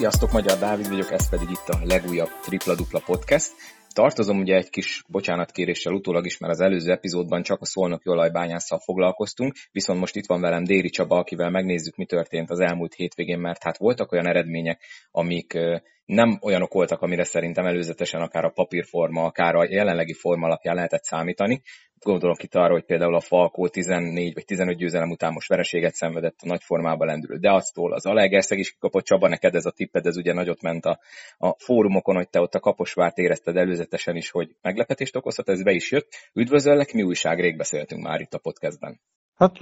Sziasztok, Magyar Dávid vagyok, ez pedig itt a legújabb Tripla Dupla Podcast. Tartozom ugye egy kis bocsánatkéréssel utólag is, mert az előző epizódban csak a szolnoki olajbányásszal foglalkoztunk, viszont most itt van velem Déri Csaba, akivel megnézzük, mi történt az elmúlt hétvégén, mert hát voltak olyan eredmények, amik nem olyanok voltak, amire szerintem előzetesen akár a papírforma, akár a jelenlegi forma alapján lehetett számítani. Gondolok itt arra, hogy például a Falkó 14 vagy 15 győzelem után most vereséget szenvedett a nagy formában lendülő Deactól, az Alegerszeg is kapott Csaba, neked ez a tipped, ez ugye nagyot ment a, a fórumokon, hogy te ott a Kaposvárt érezted előzetesen is, hogy meglepetést okozhat, ez be is jött. Üdvözöllek, mi újság, rég beszéltünk már itt a podcastben. Hát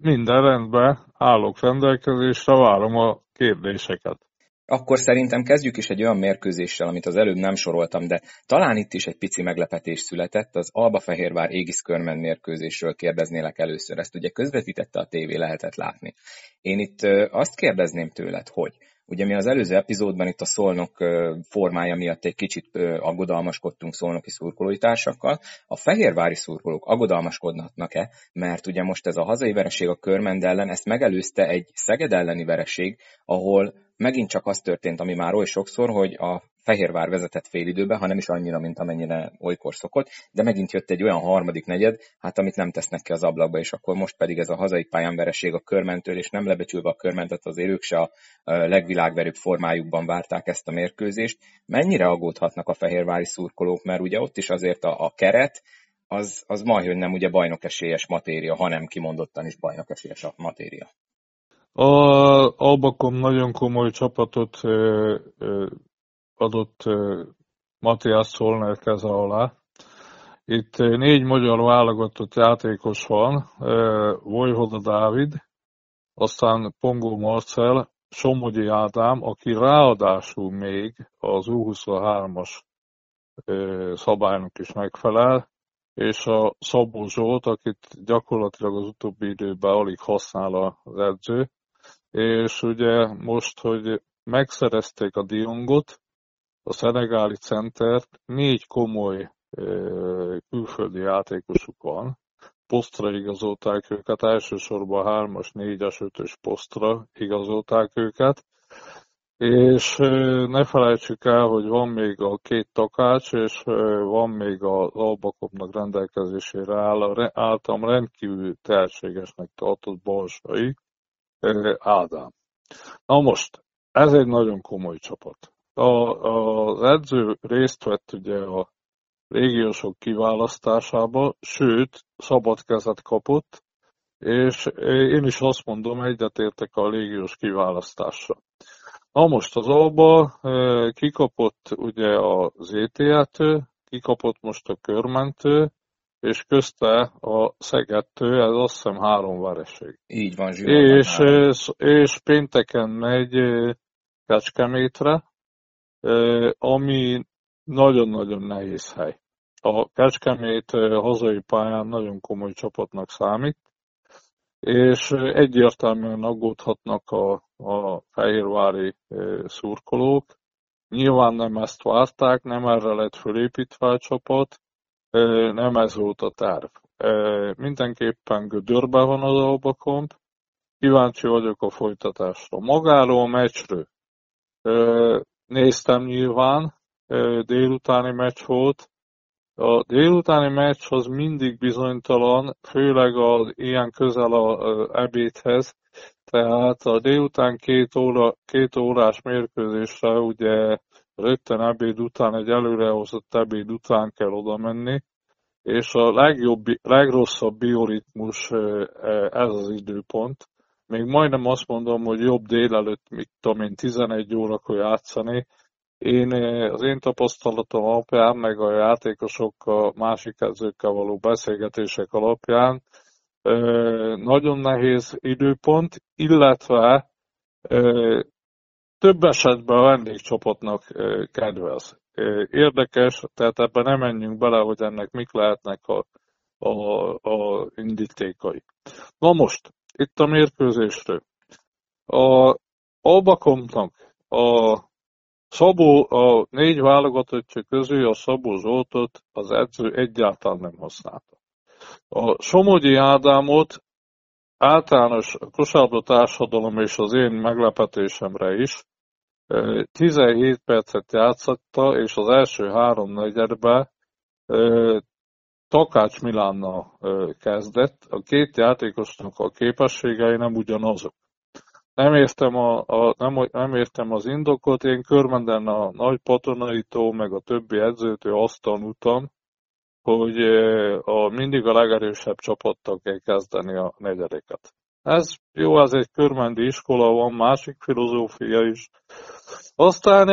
minden rendben, állok rendelkezésre, várom a kérdéseket. Akkor szerintem kezdjük is egy olyan mérkőzéssel, amit az előbb nem soroltam, de talán itt is egy pici meglepetés született. Az Alba-Fehérvár Égis Körmen mérkőzésről kérdeznélek először. Ezt ugye közvetítette a tévé, lehetett látni. Én itt azt kérdezném tőled, hogy Ugye mi az előző epizódban itt a szolnok formája miatt egy kicsit aggodalmaskodtunk szolnoki szurkolói társakkal. A fehérvári szurkolók aggodalmaskodnak-e, mert ugye most ez a hazai vereség a Körmend ellen, ezt megelőzte egy Szeged elleni vereség, ahol megint csak az történt, ami már oly sokszor, hogy a Fehérvár vezetett fél időbe, ha nem is annyira, mint amennyire olykor szokott, de megint jött egy olyan harmadik negyed, hát amit nem tesznek ki az ablakba, és akkor most pedig ez a hazai pályán vereség a körmentől, és nem lebecsülve a körmentet, azért ők se a legvilágverőbb formájukban várták ezt a mérkőzést. Mennyire aggódhatnak a fehérvári szurkolók, mert ugye ott is azért a, a keret, az, az majd, hogy nem ugye bajnokesélyes matéria, hanem kimondottan is bajnokesélyes a matéria. A Albakom nagyon komoly csapatot adott Matthias Szolner keze alá. Itt négy magyar válogatott játékos van, Vojhoda Dávid, aztán Pongó Marcel, Somogyi Ádám, aki ráadásul még az U23-as szabálynak is megfelel, és a Szabó Zsolt, akit gyakorlatilag az utóbbi időben alig használ az edző, és ugye most, hogy megszerezték a Diongot, a szenegáli centert, négy komoly külföldi játékosuk van, posztra igazolták őket, elsősorban a 3-as, 4-es, 5-ös posztra igazolták őket, és ne felejtsük el, hogy van még a két takács, és van még az Albakopnak rendelkezésére áll, álltam rendkívül tehetségesnek tartott balsai, Ádám. Na most, ez egy nagyon komoly csapat. A, az edző részt vett ugye a régiósok kiválasztásába, sőt, szabad kezet kapott, és én is azt mondom, egyetértek a légiós kiválasztásra. Na most az Alba kikapott ugye az ETA-től, kikapott most a Körmentő, és közte a Szegettő, ez azt hiszem három vereség. Így van, Zsülán és, és, és pénteken megy Kecskemétre, ami nagyon-nagyon nehéz hely. A Kecskemét hazai pályán nagyon komoly csapatnak számít, és egyértelműen aggódhatnak a, a fehérvári szurkolók. Nyilván nem ezt várták, nem erre lett fölépítve a csapat, nem ez volt a terv. Mindenképpen gödörbe van az albakomp, kíváncsi vagyok a folytatásra. Magáról a meccsről néztem nyilván, délutáni meccs volt. A délutáni meccs az mindig bizonytalan, főleg az ilyen közel a ebédhez, tehát a délután két, óra, két órás mérkőzésre ugye rögtön ebéd után, egy előrehozott ebéd után kell oda menni, és a legjobb, legrosszabb bioritmus ez az időpont. Még majdnem azt mondom, hogy jobb délelőtt, mit tudom én, 11 órakor játszani. Én az én tapasztalatom alapján, meg a játékosok a másik edzőkkel való beszélgetések alapján nagyon nehéz időpont, illetve több esetben a vendégcsapatnak kedvez. Érdekes, tehát ebben nem menjünk bele, hogy ennek mik lehetnek a, a, a indítékai. Na most, itt a mérkőzésről. A Albakomnak a Szabó, a négy válogatottja közül a Szabó Zsoltot az edző egyáltalán nem használta. A Somogyi Ádámot általános kosárlabda társadalom és az én meglepetésemre is 17 percet játszotta, és az első három negyedben Takács Milánnal kezdett. A két játékosnak a képességei nem ugyanazok. Nem értem, a, a, nem, nem értem az indokot, én körmenden a nagy patonaitó, meg a többi edzőtől azt tanultam, hogy a, mindig a legerősebb csapattal kell kezdeni a negyedeket. Ez jó, ez egy körmendi iskola, van másik filozófia is. Aztán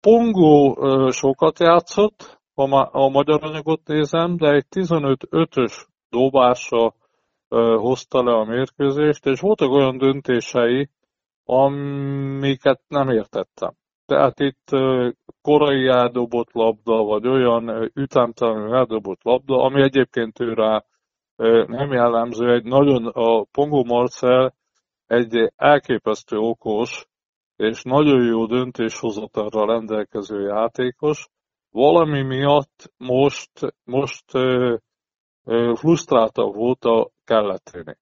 Pongó sokat játszott, ha a magyar anyagot nézem, de egy 15-5-ös dobása hozta le a mérkőzést, és voltak olyan döntései, amiket nem értettem. Tehát itt korai eldobott labda, vagy olyan ütemtelenül eldobott labda, ami egyébként ő rá nem jellemző. Egy nagyon, a Pongo Marcel egy elképesztő okos, és nagyon jó döntéshozatalra rendelkező játékos. Valami miatt most, most frusztráltabb volt a kelleténél.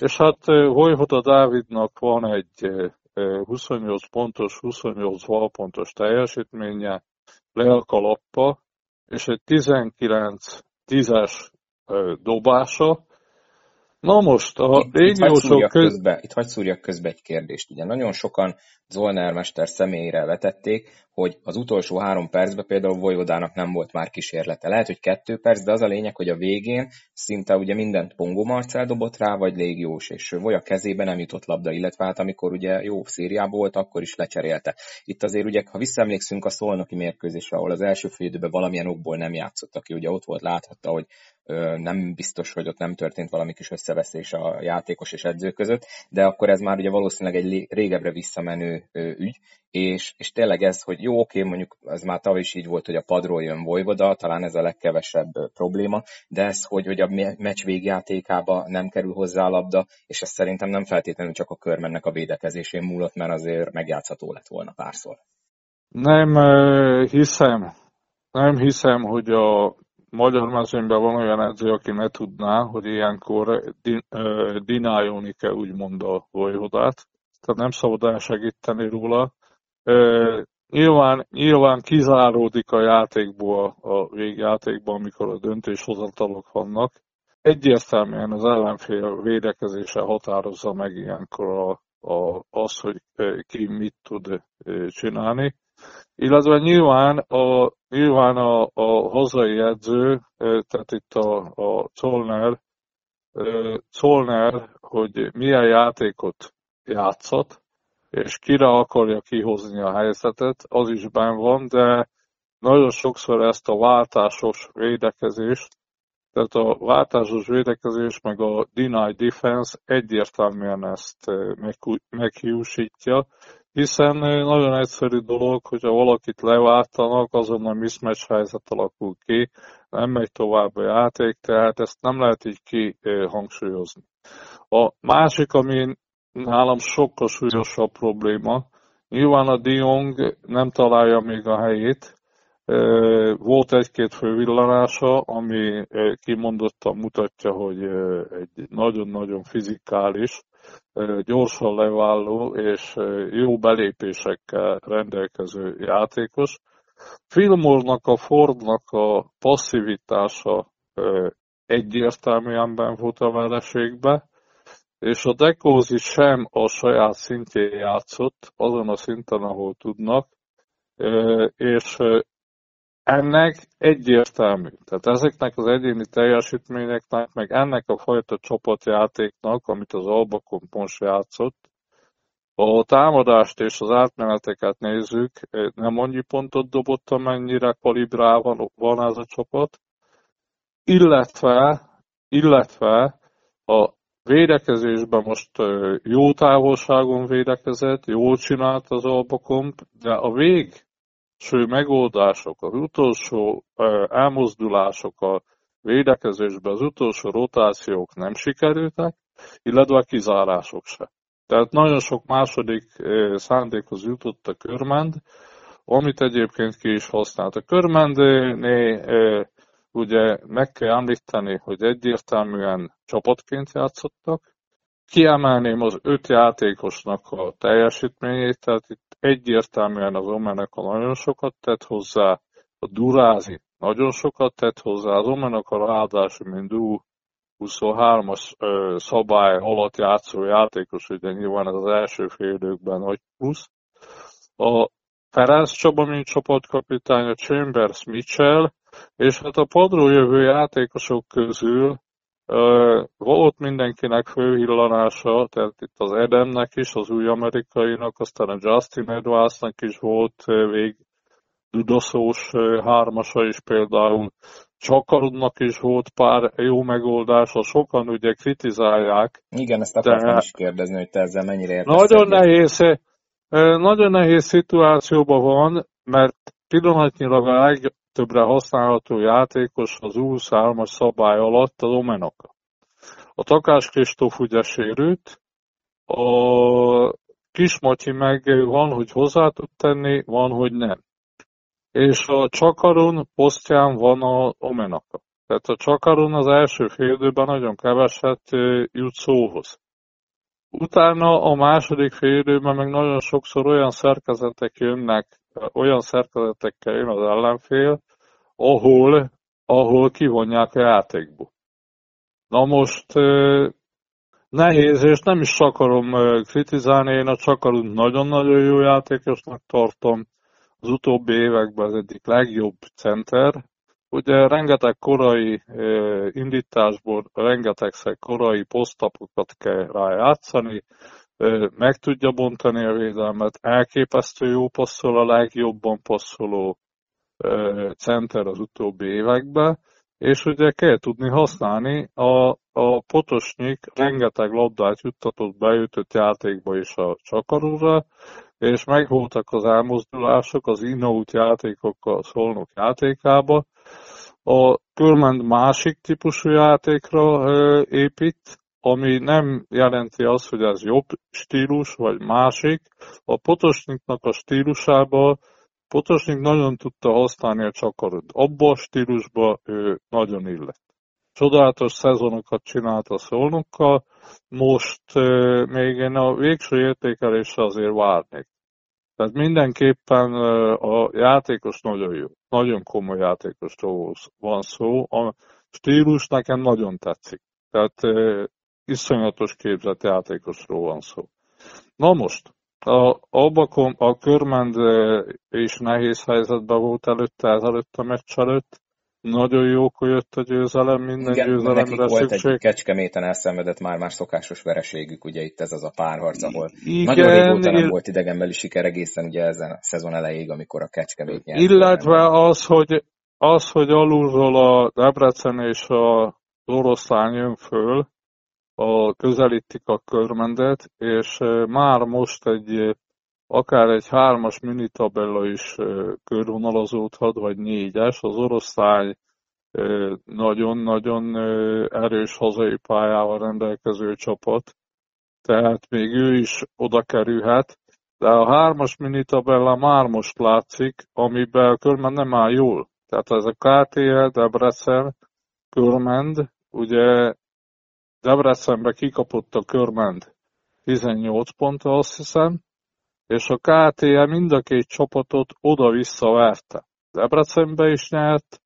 És hát Hojhoda Dávidnak van egy 28 pontos, 28 valpontos teljesítménye, le a kalappa, és egy 19-10-es dobása. Na most a itt, régiósok itt köz... közbe, itt hagy szúrjak közbe egy kérdést. Ugye nagyon sokan Zolnár mester személyére vetették, hogy az utolsó három percben például Vojvodának nem volt már kísérlete. Lehet, hogy kettő perc, de az a lényeg, hogy a végén szinte ugye mindent Pongó Marcel dobott rá, vagy Légiós, és Voja kezébe nem jutott labda, illetve hát amikor ugye jó szériában volt, akkor is lecserélte. Itt azért ugye, ha visszaemlékszünk a szolnoki mérkőzésre, ahol az első fél valamilyen okból nem játszott, aki ugye ott volt, láthatta, hogy nem biztos, hogy ott nem történt valami kis összeveszés a játékos és edző között, de akkor ez már ugye valószínűleg egy régebbre visszamenő ügy, és, és tényleg ez, hogy jó, oké, mondjuk ez már tavaly is így volt, hogy a padról jön Vojvoda, talán ez a legkevesebb probléma, de ez, hogy, hogy a meccs végjátékába nem kerül hozzá a labda, és ez szerintem nem feltétlenül csak a körmennek a védekezésén múlott, mert azért megjátszható lett volna párszor. Nem hiszem, nem hiszem, hogy a magyar mezőnyben van olyan edző, aki ne tudná, hogy ilyenkor dinálni kell úgymond a Vojvodát. Tehát nem szabad elsegíteni róla nyilván, nyilván kizáródik a játékból, a végjátékban, amikor a döntéshozatalok vannak. Egyértelműen az ellenfél védekezése határozza meg ilyenkor a, a, az, hogy ki mit tud csinálni. Illetve nyilván a, nyilván a, a hazai edző, tehát itt a, a Zollner, Zollner, hogy milyen játékot játszott, és kire akarja kihozni a helyzetet, az is benn van, de nagyon sokszor ezt a váltásos védekezést, tehát a váltásos védekezés meg a deny defense egyértelműen ezt meghiúsítja, hiszen nagyon egyszerű dolog, hogyha valakit leváltanak, azon a mismatch helyzet alakul ki, nem megy tovább a játék, tehát ezt nem lehet így kihangsúlyozni. A másik, ami nálam sokkal súlyosabb probléma. Nyilván a Diong nem találja még a helyét. Volt egy-két fővillanása, ami kimondottan mutatja, hogy egy nagyon-nagyon fizikális, gyorsan leváló és jó belépésekkel rendelkező játékos. Filmornak, a Fordnak a passzivitása egyértelműen ben volt a vereségbe, és a Dekózi sem a saját szintjén játszott, azon a szinten, ahol tudnak, és ennek egyértelmű. Tehát ezeknek az egyéni teljesítményeknek, meg ennek a fajta csapatjátéknak, amit az Albakon most játszott, a támadást és az átmeneteket nézzük, nem annyi pontot dobott, amennyire kalibrálva van ez a csapat, illetve, illetve a Védekezésben most jó távolságon védekezett, jól csinált az albakomp, de a végső megoldások, az utolsó elmozdulások a védekezésben, az utolsó rotációk nem sikerültek, illetve a kizárások se. Tehát nagyon sok második szándékhoz jutott a körmend, amit egyébként ki is használt. A körmendnél ugye meg kell említeni, hogy egyértelműen csapatként játszottak, Kiemelném az öt játékosnak a teljesítményét, tehát itt egyértelműen az Omeneka nagyon sokat tett hozzá, a Durázi nagyon sokat tett hozzá, az Omeneka ráadásul, mint U23-as szabály alatt játszó játékos, ugye nyilván ez az első fél időkben nagy plusz. A Ferenc Csaba, mint csapatkapitány, a Chambers Mitchell, és hát a padról jövő játékosok közül volt mindenkinek főhillanása, tehát itt az Edemnek is, az új amerikainak, aztán a Justin Edwardsnak is volt vég dudaszós hármasa is például. Csakarudnak is volt pár jó megoldása, sokan ugye kritizálják. Igen, ezt akartam is kérdezni, hogy te ezzel mennyire értesz. Nagyon nehéz, nagyon nehéz szituációban van, mert pillanatnyilag a legtöbbre használható játékos az 23-as szabály alatt az Omenaka. A Takás Kristóf ugye sérült, a Kismatyi meg van, hogy hozzá tud tenni, van, hogy nem. És a Csakaron posztján van a Omenaka. Tehát a Csakaron az első félidőben nagyon keveset jut szóhoz. Utána a második félidőben meg nagyon sokszor olyan szerkezetek jönnek, olyan szerkezetekkel jön az ellenfél, ahol, ahol kivonják a játékból. Na most nehéz, és nem is akarom kritizálni, én a Csakarun nagyon-nagyon jó játékosnak tartom. Az utóbbi években az egyik legjobb center. Ugye rengeteg korai indításból, rengetegszer korai posztapokat kell rájátszani, meg tudja bontani a védelmet, elképesztő jó passzol, a legjobban passzoló center az utóbbi években, és ugye kell tudni használni a, a Potosnyik rengeteg labdát juttatott beütött játékba is a Csakarúra, és megvoltak az elmozdulások az in-out játékokkal szólnok játékába. A Körmend másik típusú játékra épít, ami nem jelenti azt, hogy ez jobb stílus, vagy másik. A Potosnyiknak a stílusába Potosnik nagyon tudta használni a csakarot. Abba a stílusba ő nagyon illett. Csodálatos szezonokat csinált a szolnokkal, most még én a végső értékelésre azért várnék. Tehát mindenképpen a játékos nagyon jó. Nagyon komoly játékosról van szó. A stílus nekem nagyon tetszik. Tehát iszonyatos képzett játékosról van szó. Na most, a, Albakom, a Körmend is nehéz helyzetben volt előtte, ezelőtt a meccs előtt. Nagyon jó, hogy jött a győzelem, minden Igen, győzelemre volt szükség. egy kecskeméten elszenvedett már már szokásos vereségük, ugye itt ez az a párharc, ahol Igen, nagyon régóta nem volt idegenbeli siker egészen ugye ezen a szezon elejéig, amikor a kecskemét nyert. Illetve az, hogy, az, hogy alulról a Debrecen és a oroszlán jön föl, a közelítik a körmendet, és már most egy akár egy hármas minitabella is körvonalazódhat, vagy négyes. Az oroszlány nagyon-nagyon erős hazai pályával rendelkező csapat, tehát még ő is oda kerülhet, de a hármas minitabella már most látszik, amiben a körmend nem áll jól. Tehát ez a KTL, Debrecen, körmend, ugye Debrecenbe kikapott a körment 18 pontra, azt hiszem, és a KTL mind a két csapatot oda-vissza verte. Debrecenbe is nyert,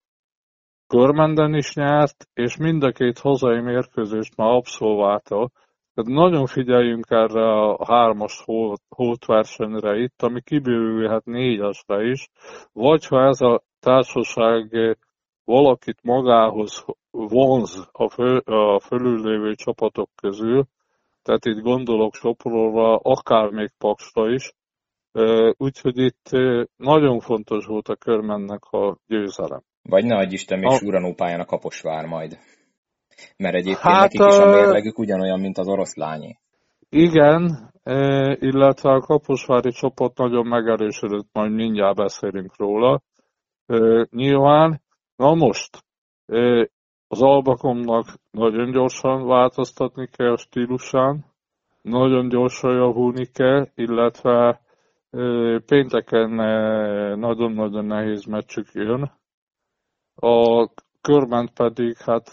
Körmenden is nyert, és mind a két hazai mérkőzést már abszolválta. Tehát nagyon figyeljünk erre a hármas hótversenyre itt, ami kibővülhet négyesre is, vagy ha ez a társaság valakit magához vonz a, fő, a fölüllévő csapatok közül, tehát itt gondolok Sopronra, akár még Paksra is, úgyhogy itt nagyon fontos volt a körmennek a győzelem. Vagy ne adj Isten, még a... Súranó pályán a Kaposvár majd. Mert egyébként hát, nekik is a mérlegük ugyanolyan, mint az oroszlányé. Igen, illetve a kaposvári csapat nagyon megerősödött, majd mindjárt beszélünk róla. Nyilván, na most, az albakomnak nagyon gyorsan változtatni kell stílusán, nagyon gyorsan javulni kell, illetve pénteken nagyon-nagyon nehéz meccsük jön. A körment pedig hát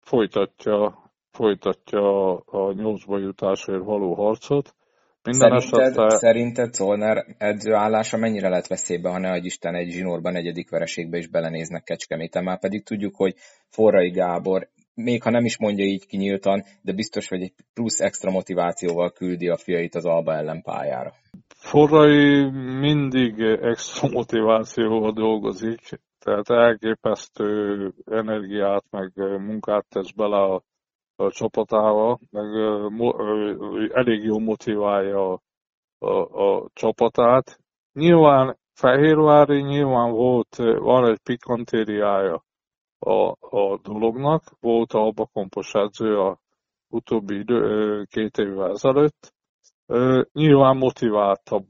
folytatja folytatja a nyolcba jutásért való harcot. Minden szerinted, esetre... szerinted Zolnár edzőállása mennyire lett veszélybe, ha ne egy Isten egy zsinórban negyedik vereségbe is belenéznek Kecskeméten? Már pedig tudjuk, hogy Forrai Gábor még ha nem is mondja így kinyíltan, de biztos, hogy egy plusz extra motivációval küldi a fiait az Alba ellen pályára. Forrai mindig extra motivációval dolgozik, tehát elképesztő energiát, meg munkát tesz bele a, a csapatával, meg elég jó motiválja a, a, a csapatát. Nyilván Fehérvári nyilván volt, van egy pikantériája a, a dolognak. Volt Alba Kompos edző a utóbbi idő, két évvel ezelőtt. Nyilván motiváltabb,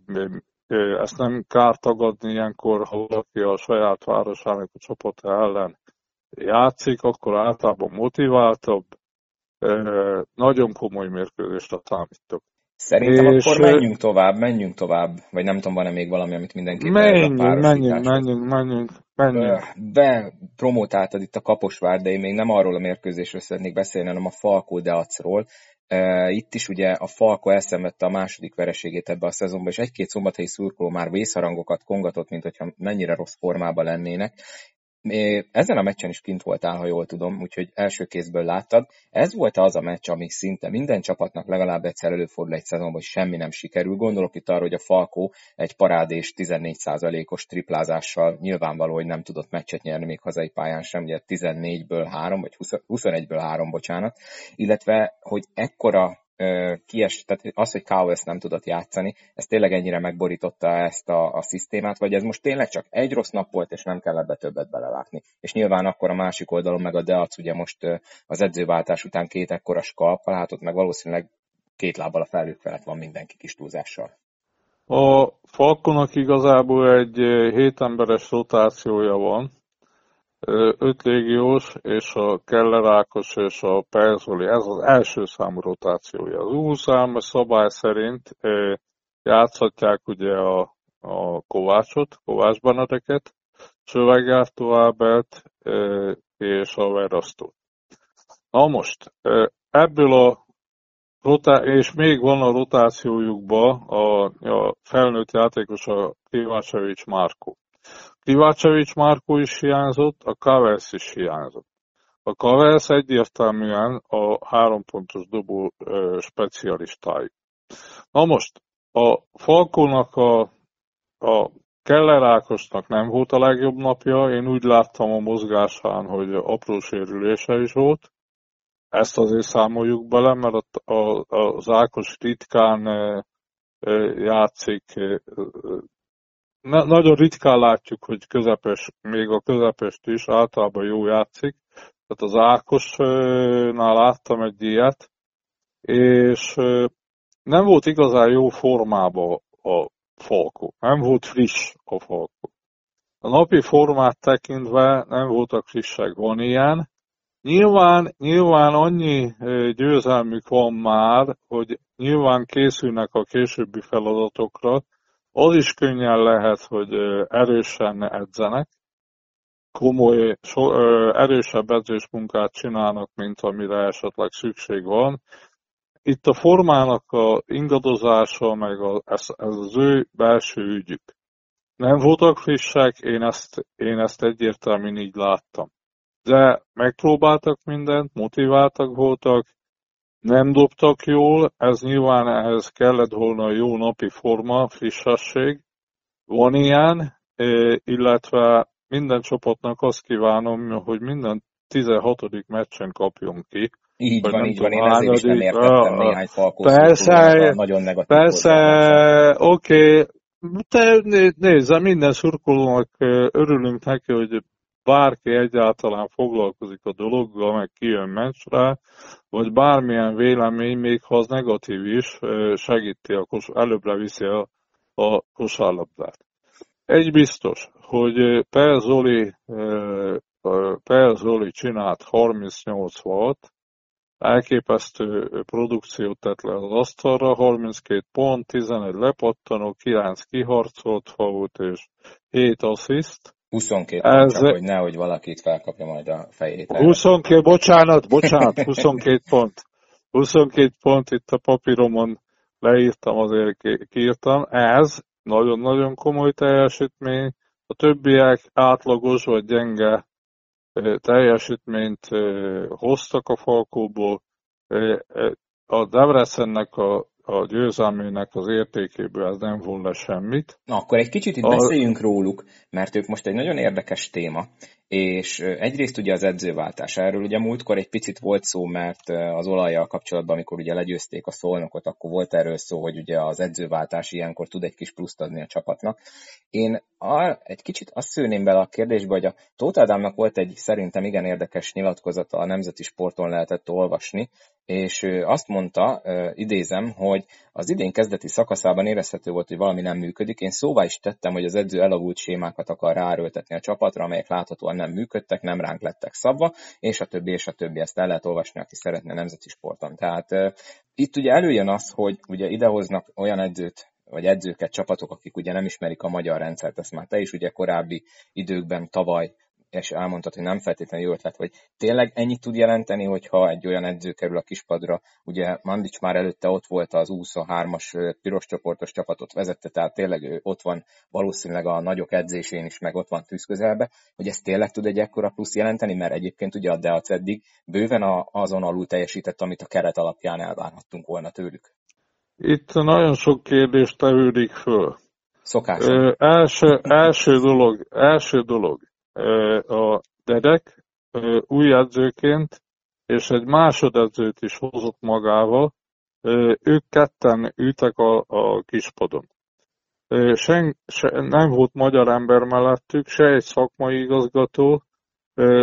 ezt nem kár tagadni ilyenkor, ha valaki a saját városának a csapata ellen játszik, akkor általában motiváltabb, nagyon komoly mérkőzésre számítok. Szerintem és akkor menjünk tovább, menjünk tovább. Vagy nem tudom, van-e még valami, amit mindenképpen menjünk, menjünk, menjünk, menjünk, menjünk. Be promotáltad itt a Kaposvár, de én még nem arról a mérkőzésről szeretnék beszélni, hanem a Falkó Deacról. Itt is ugye a Falko elszenvedte a második vereségét ebbe a szezonban, és egy-két szombathelyi szurkoló már vészharangokat kongatott, mint hogyha mennyire rossz formában lennének. Ezen a meccsen is kint voltál, ha jól tudom, úgyhogy első kézből láttad. Ez volt az a meccs, ami szinte minden csapatnak legalább egyszer előfordul egy szezonban, hogy semmi nem sikerül. Gondolok itt arra, hogy a Falkó egy parádés 14%-os triplázással nyilvánvaló, hogy nem tudott meccset nyerni még hazai pályán sem, ugye 14-ből 3, vagy 21-ből 3, bocsánat, illetve, hogy ekkora kies, tehát az, hogy ezt nem tudott játszani, ez tényleg ennyire megborította ezt a, a szisztémát, vagy ez most tényleg csak egy rossz nap volt, és nem kell ebbe többet belelátni. És nyilván akkor a másik oldalon meg a Deac ugye most az edzőváltás után két ekkora skalppal, hát ott meg valószínűleg két lábbal a felők felett van mindenki kis túlzással. A Falkonak igazából egy hétemberes rotációja van, öt légiós, és a Keller Ákos és a Perzoli, ez az első számú rotációja. Az U23 szabály szerint játszhatják ugye a, a Kovácsot, Kovács Benedeket, Csövegártó Ábelt és a Verasztót. Na most, ebből a rotá- és még van a rotációjukban a, a felnőtt játékos a Kivácsevics Márkó. Kovácsevics Márkó is hiányzott, a Kavers is hiányzott. A Kavers egyértelműen a hárompontos dobó ö, specialistája. Na most, a Falkónak a, a Keller Ákosnak nem volt a legjobb napja, én úgy láttam a mozgásán, hogy apró sérülése is volt. Ezt azért számoljuk bele, mert az Ákos ritkán játszik na, nagyon ritkán látjuk, hogy közepes, még a közepest is általában jó játszik. Tehát az Ákosnál láttam egy ilyet, és nem volt igazán jó formában a Falkó. Nem volt friss a Falkó. A napi formát tekintve nem voltak frissek. Van ilyen. Nyilván, nyilván annyi győzelmük van már, hogy nyilván készülnek a későbbi feladatokra, az is könnyen lehet, hogy erősen edzenek, komoly, so, erősebb edzésmunkát csinálnak, mint amire esetleg szükség van. Itt a formának a ingadozása, meg a, ez, ez az ő belső ügyük. Nem voltak frissek, én ezt, én ezt egyértelműen így láttam. De megpróbáltak mindent, motiváltak voltak, nem dobtak jól, ez nyilván ehhez kellett volna jó napi forma, frissesség. Van ilyen, illetve minden csapatnak azt kívánom, hogy minden 16. meccsen kapjon ki. Így van, így van, én ezért is nem értettem néhány falkószó persze, nagyon negatív Persze, oké, okay. te nézze, minden szurkolónak örülünk neki, hogy bárki egyáltalán foglalkozik a dologgal, meg kijön meccsre, vagy bármilyen vélemény, még ha az negatív is, segíti, a kos, előbbre viszi a, a kosárlabdát. Egy biztos, hogy Per Zoli, csinált 38 volt, elképesztő produkciót tett le az asztalra, 32 pont, 11 lepattanó, 9 kiharcolt fault és 7 assziszt, 22 ez... pont, hogy nehogy valakit felkapja majd a fejét. 22, bocsánat, bocsánat, 22 pont. 22 pont itt a papíromon leírtam, azért kiírtam. Ez nagyon-nagyon komoly teljesítmény. A többiek átlagos vagy gyenge teljesítményt hoztak a Falkóból. A Debrecennek a a győzelmének az értékéből ez nem le semmit. Na, akkor egy kicsit itt a... beszéljünk róluk, mert ők most egy nagyon érdekes téma, és egyrészt ugye az edzőváltás. Erről ugye múltkor egy picit volt szó, mert az olajjal kapcsolatban, amikor ugye legyőzték a szolnokot, akkor volt erről szó, hogy ugye az edzőváltás ilyenkor tud egy kis pluszt adni a csapatnak. Én egy kicsit azt szűném bele a kérdésbe, hogy a Tóth Ádámnak volt egy szerintem igen érdekes nyilatkozata, a Nemzeti Sporton lehetett olvasni, és azt mondta, idézem, hogy az idén kezdeti szakaszában érezhető volt, hogy valami nem működik. Én szóvá is tettem, hogy az edző elavult sémákat akar ráerőltetni a csapatra, amelyek láthatóan nem működtek, nem ránk lettek szabva, és a többi, és a többi. Ezt el lehet olvasni, aki szeretne nemzeti sporton. Tehát itt ugye előjön az, hogy ugye idehoznak olyan edzőt, vagy edzőket, csapatok, akik ugye nem ismerik a magyar rendszert, ezt már te is ugye korábbi időkben tavaly és elmondtad, hogy nem feltétlenül jó ötlet, hogy tényleg ennyit tud jelenteni, hogyha egy olyan edző kerül a kispadra, ugye Mandics már előtte ott volt az 23-as piros csoportos csapatot vezette, tehát tényleg ő ott van valószínűleg a nagyok edzésén is, meg ott van tűzközelbe, hogy ez tényleg tud egy ekkora plusz jelenteni, mert egyébként ugye a Deac eddig bőven azon alul teljesített, amit a keret alapján elvárhattunk volna tőlük. Itt nagyon sok kérdést tevődik föl. Szokás. első, első dolog, első dolog a Dedek új edzőként, és egy másodedzőt is hozott magával, ők ketten ültek a, a kispadon. Sen, se, nem volt magyar ember mellettük, se egy szakmai igazgató,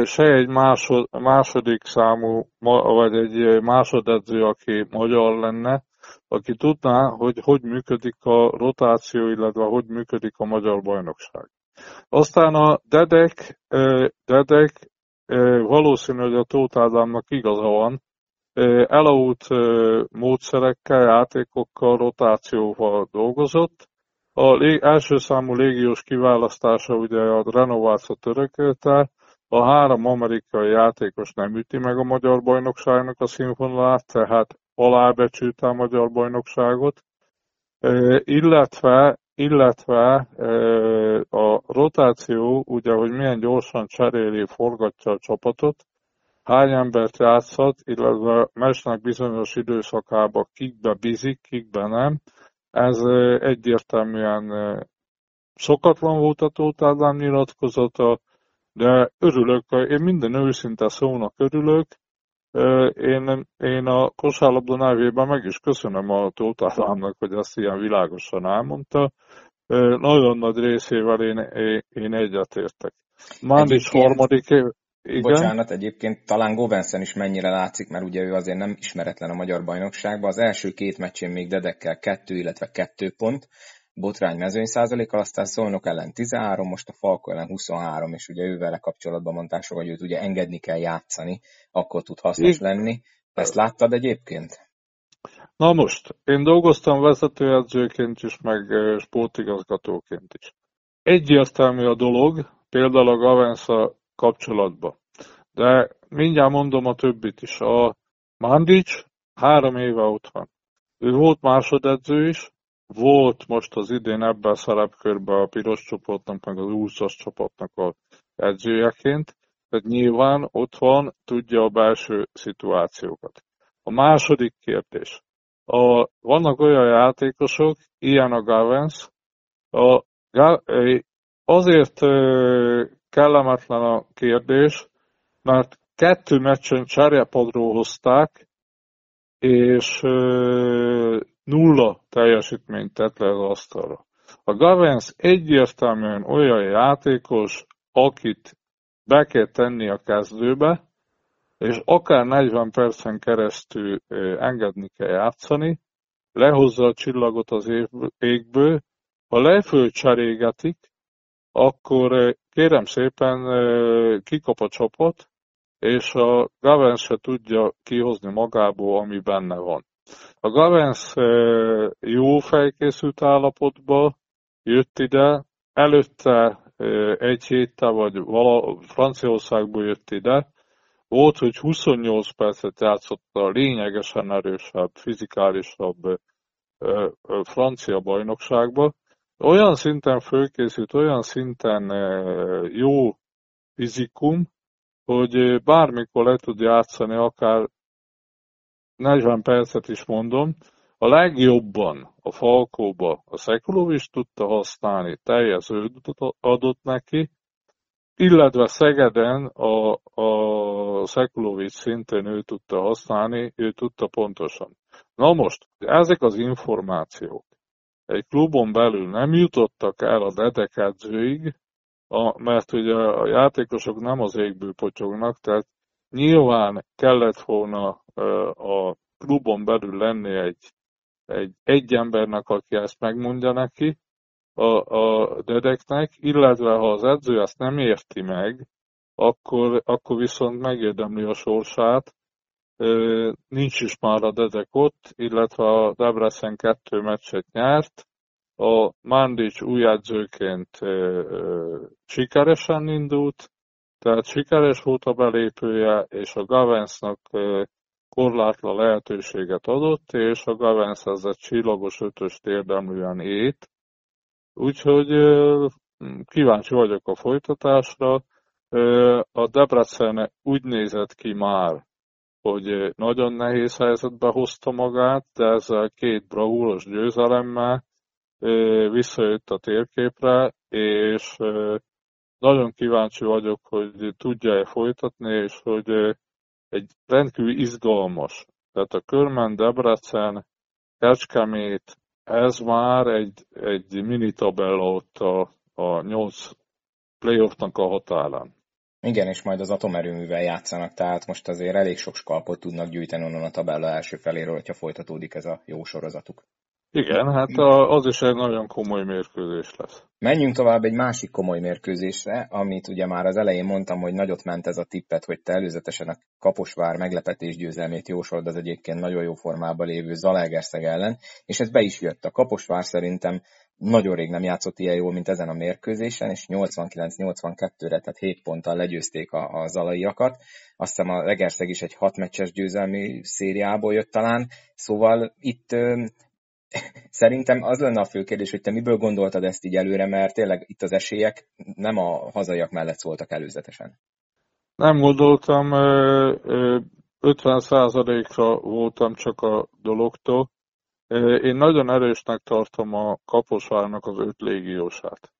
se egy másod, második számú, vagy egy másodedző, aki magyar lenne, aki tudná, hogy hogy működik a rotáció, illetve hogy működik a magyar bajnokság. Aztán a dedek, dedek valószínű, hogy a Tóth Ádámnak igaza van, elavult módszerekkel, játékokkal, rotációval dolgozott. A lég, első számú légiós kiválasztása ugye a renováció törökölte, a három amerikai játékos nem üti meg a magyar bajnokságnak a színvonalát, tehát alábecsülte a magyar bajnokságot, illetve illetve a rotáció, ugye, hogy milyen gyorsan cseréli, forgatja a csapatot, hány embert játszhat, illetve mesnek bizonyos időszakában kikbe bizik, kikbe nem. Ez egyértelműen szokatlan volt a Tóth nyilatkozata, de örülök, én minden őszinte szónak örülök, én, én a kosárlabda nevében meg is köszönöm a Tóth Ádámnak, hogy ezt ilyen világosan elmondta. Nagyon nagy részével én, én egyetértek. Mandics harmadik igen. Bocsánat, egyébként talán Govensen is mennyire látszik, mert ugye ő azért nem ismeretlen a magyar bajnokságban. Az első két meccsén még Dedekkel kettő, illetve kettő pont, botrány mezőny százalékkal, aztán Szolnok ellen 13, most a Falko ellen 23, és ugye ővele kapcsolatban mondták hogy őt ugye engedni kell játszani, akkor tud hasznos lenni. Ezt láttad egyébként? Na most, én dolgoztam vezetőedzőként is, meg sportigazgatóként is. Egyértelmű a dolog, például a Gavensa kapcsolatban. De mindjárt mondom a többit is. A Mandic három éve ott van. Ő volt másodedző is, volt most az idén ebben a szerepkörben a piros csoportnak, meg az úszas csapatnak a edzőjeként, tehát nyilván ott van, tudja a belső szituációkat. A második kérdés. A, vannak olyan játékosok, ilyen a Gavens, a, azért kellemetlen a kérdés, mert kettő meccsen cserjepadról hozták, és nulla teljesítményt tett le az asztalra. A Gavens egyértelműen olyan játékos, akit be kell tenni a kezdőbe, és akár 40 percen keresztül engedni kell játszani, lehozza a csillagot az égből, ha leföld cserégetik, akkor kérem szépen kikap a csapat, és a Gavens se tudja kihozni magából, ami benne van. A Gavens jó felkészült állapotba jött ide, előtte egy héttel, vagy vala, Franciaországból jött ide, volt, hogy 28 percet játszott a lényegesen erősebb, fizikálisabb francia bajnokságba. Olyan szinten fölkészült, olyan szinten jó fizikum, hogy bármikor le tud játszani, akár 40 percet is mondom, a legjobban a Falkóba a Szekulovics tudta használni, teljes adott neki, illetve Szegeden a, a Szekulovics szintén ő tudta használni, ő tudta pontosan. Na most, ezek az információk egy klubon belül nem jutottak el a dedekedzőig, a, mert ugye a játékosok nem az égből potyognak, tehát nyilván kellett volna a klubon belül lenni egy, egy, egy embernek, aki ezt megmondja neki, a, a dedeknek, illetve ha az edző ezt nem érti meg, akkor, akkor viszont megérdemli a sorsát, nincs is már a dedek ott, illetve a Debrecen kettő meccset nyert, a Mandic új edzőként sikeresen indult, tehát sikeres volt a belépője, és a Gavensnak korlátlan lehetőséget adott, és a Gavens ezzel csillagos ötöst érdemlően ét. Úgyhogy kíváncsi vagyok a folytatásra. A Debrecen úgy nézett ki már, hogy nagyon nehéz helyzetbe hozta magát, de ezzel két bravúros győzelemmel visszajött a térképre, és nagyon kíváncsi vagyok, hogy tudja-e folytatni, és hogy egy rendkívül izgalmas. Tehát a Körmen, Debrecen, Kecskemét, ez már egy, egy mini tabella ott a, a 8 playoffnak a határán. Igen, és majd az atomerőművel játszanak, tehát most azért elég sok skalpot tudnak gyűjteni onnan a tabella első feléről, hogyha folytatódik ez a jó sorozatuk. Igen, hát az is egy nagyon komoly mérkőzés lesz. Menjünk tovább egy másik komoly mérkőzésre, amit ugye már az elején mondtam, hogy nagyot ment ez a tippet, hogy te előzetesen a Kaposvár meglepetés győzelmét jósold az egyébként nagyon jó formában lévő Zalaegerszeg ellen, és ez be is jött. A Kaposvár szerintem nagyon rég nem játszott ilyen jól, mint ezen a mérkőzésen, és 89-82-re, tehát 7 ponttal legyőzték a, a zalaiakat. Azt hiszem a Legerszeg is egy 6 meccses győzelmi szériából jött talán, szóval itt Szerintem az lenne a fő kérdés, hogy te miből gondoltad ezt így előre, mert tényleg itt az esélyek nem a hazaiak mellett szóltak előzetesen. Nem gondoltam, 50%-ra voltam csak a dologtól. Én nagyon erősnek tartom a Kaposvárnak az öt légiósát.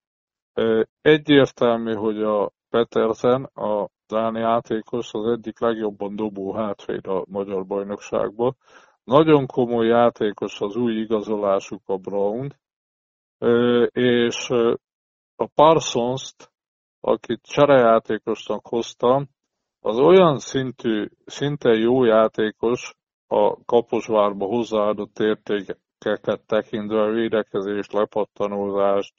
Egyértelmű, hogy a Petersen, a Dáni játékos az egyik legjobban dobó hátvéd a magyar bajnokságban. Nagyon komoly játékos az új igazolásuk a Brown, és a Parsons-t, akit cserejátékosnak hoztam, az olyan szintű, szinte jó játékos a Kaposvárba hozzáadott értékeket tekintve, védekezést, lepattanózást,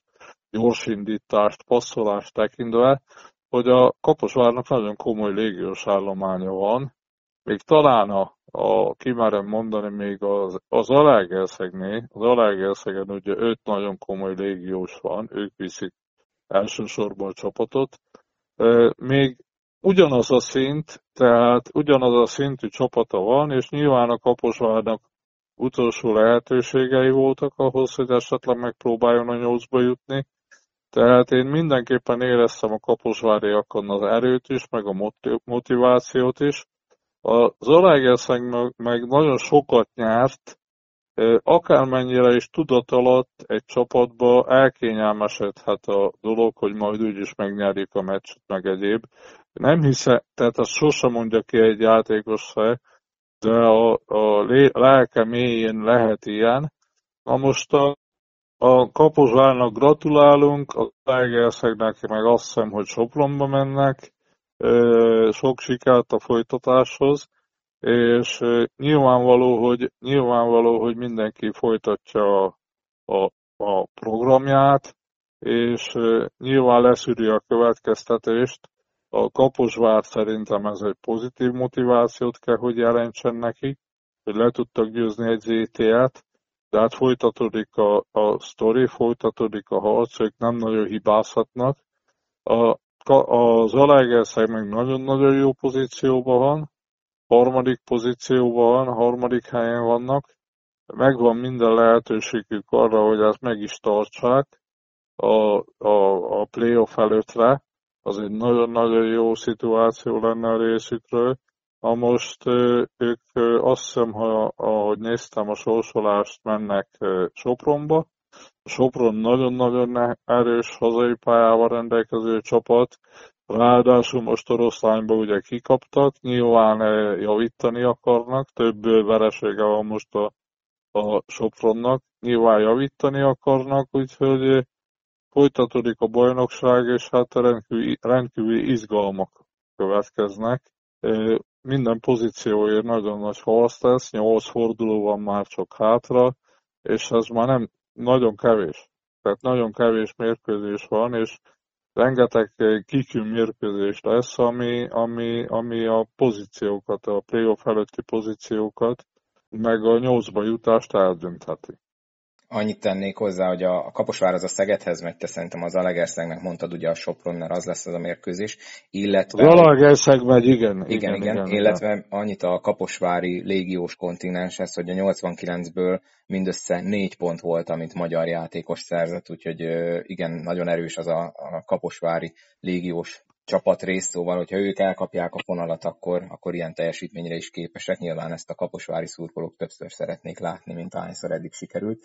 gyorsindítást, passzolást tekintve, hogy a Kaposvárnak nagyon komoly légiós állománya van, még talán a a, kimerem mondani még az, az Alágerszegnél, az Alágerszegen ugye öt nagyon komoly légiós van, ők viszik elsősorban a csapatot. Még ugyanaz a szint, tehát ugyanaz a szintű csapata van, és nyilván a Kaposvárnak utolsó lehetőségei voltak ahhoz, hogy esetleg megpróbáljon a nyolcba jutni. Tehát én mindenképpen éreztem a kaposváriakon az erőt is, meg a motivációt is, a Zalaegerszeg meg, nagyon sokat nyert, akármennyire is tudat alatt egy csapatba elkényelmesedhet a dolog, hogy majd úgyis megnyerjük a meccset, meg egyéb. Nem hiszem, tehát azt sosem mondja ki egy játékos se, de a, a lelke mélyén lehet ilyen. Na most a, a Kaposvárnak gratulálunk, a Zalaegerszegnek meg azt hiszem, hogy Sopronba mennek, sok sikert a folytatáshoz, és nyilvánvaló, hogy, nyilvánvaló, hogy mindenki folytatja a, a, a programját, és nyilván leszűri a következtetést. A Kaposvár szerintem ez egy pozitív motivációt kell, hogy jelentsen neki, hogy le tudtak győzni egy ZT-et, de hát folytatódik a, a sztori, folytatódik a harc, ők nem nagyon hibázhatnak, A, a Zalaegerszeg meg nagyon-nagyon jó pozícióban van, harmadik pozícióban van, harmadik helyen vannak, megvan minden lehetőségük arra, hogy ezt meg is tartsák a, a, a playoff előttre, az egy nagyon-nagyon jó szituáció lenne a részükről. Ha most ők azt hiszem, ha, ahogy néztem a sorsolást, mennek Sopronba. Sopron nagyon-nagyon erős hazai pályával rendelkező csapat, ráadásul most oroszlányba ugye kikaptak, nyilván javítani akarnak, több veresége van most a, a Sopronnak, nyilván javítani akarnak, úgyhogy Folytatódik a bajnokság, és hát rendkívül, rendkívül izgalmak következnek. Minden pozícióért nagyon nagy harc lesz, 8 forduló van már csak hátra, és ez már nem nagyon kevés. Tehát nagyon kevés mérkőzés van, és rengeteg kikű mérkőzés lesz, ami, ami, ami a pozíciókat, a playoff előtti pozíciókat, meg a nyolcba jutást eldöntheti. Annyit tennék hozzá, hogy a Kaposvár az a Szegedhez megy, te szerintem az Alegerszegnek mondtad ugye a Sopron, mert az lesz az a mérkőzés, illetve... Az Alegerszeg megy, igen. Igen, igen, igen, illetve igen. annyit a Kaposvári légiós kontinenshez, hogy a 89-ből mindössze négy pont volt, amit magyar játékos szerzett, úgyhogy igen, nagyon erős az a, a Kaposvári légiós csapat rész, szóval, hogyha ők elkapják a fonalat, akkor, akkor ilyen teljesítményre is képesek. Nyilván ezt a kaposvári szurkolók többször szeretnék látni, mint ahányszor eddig sikerült.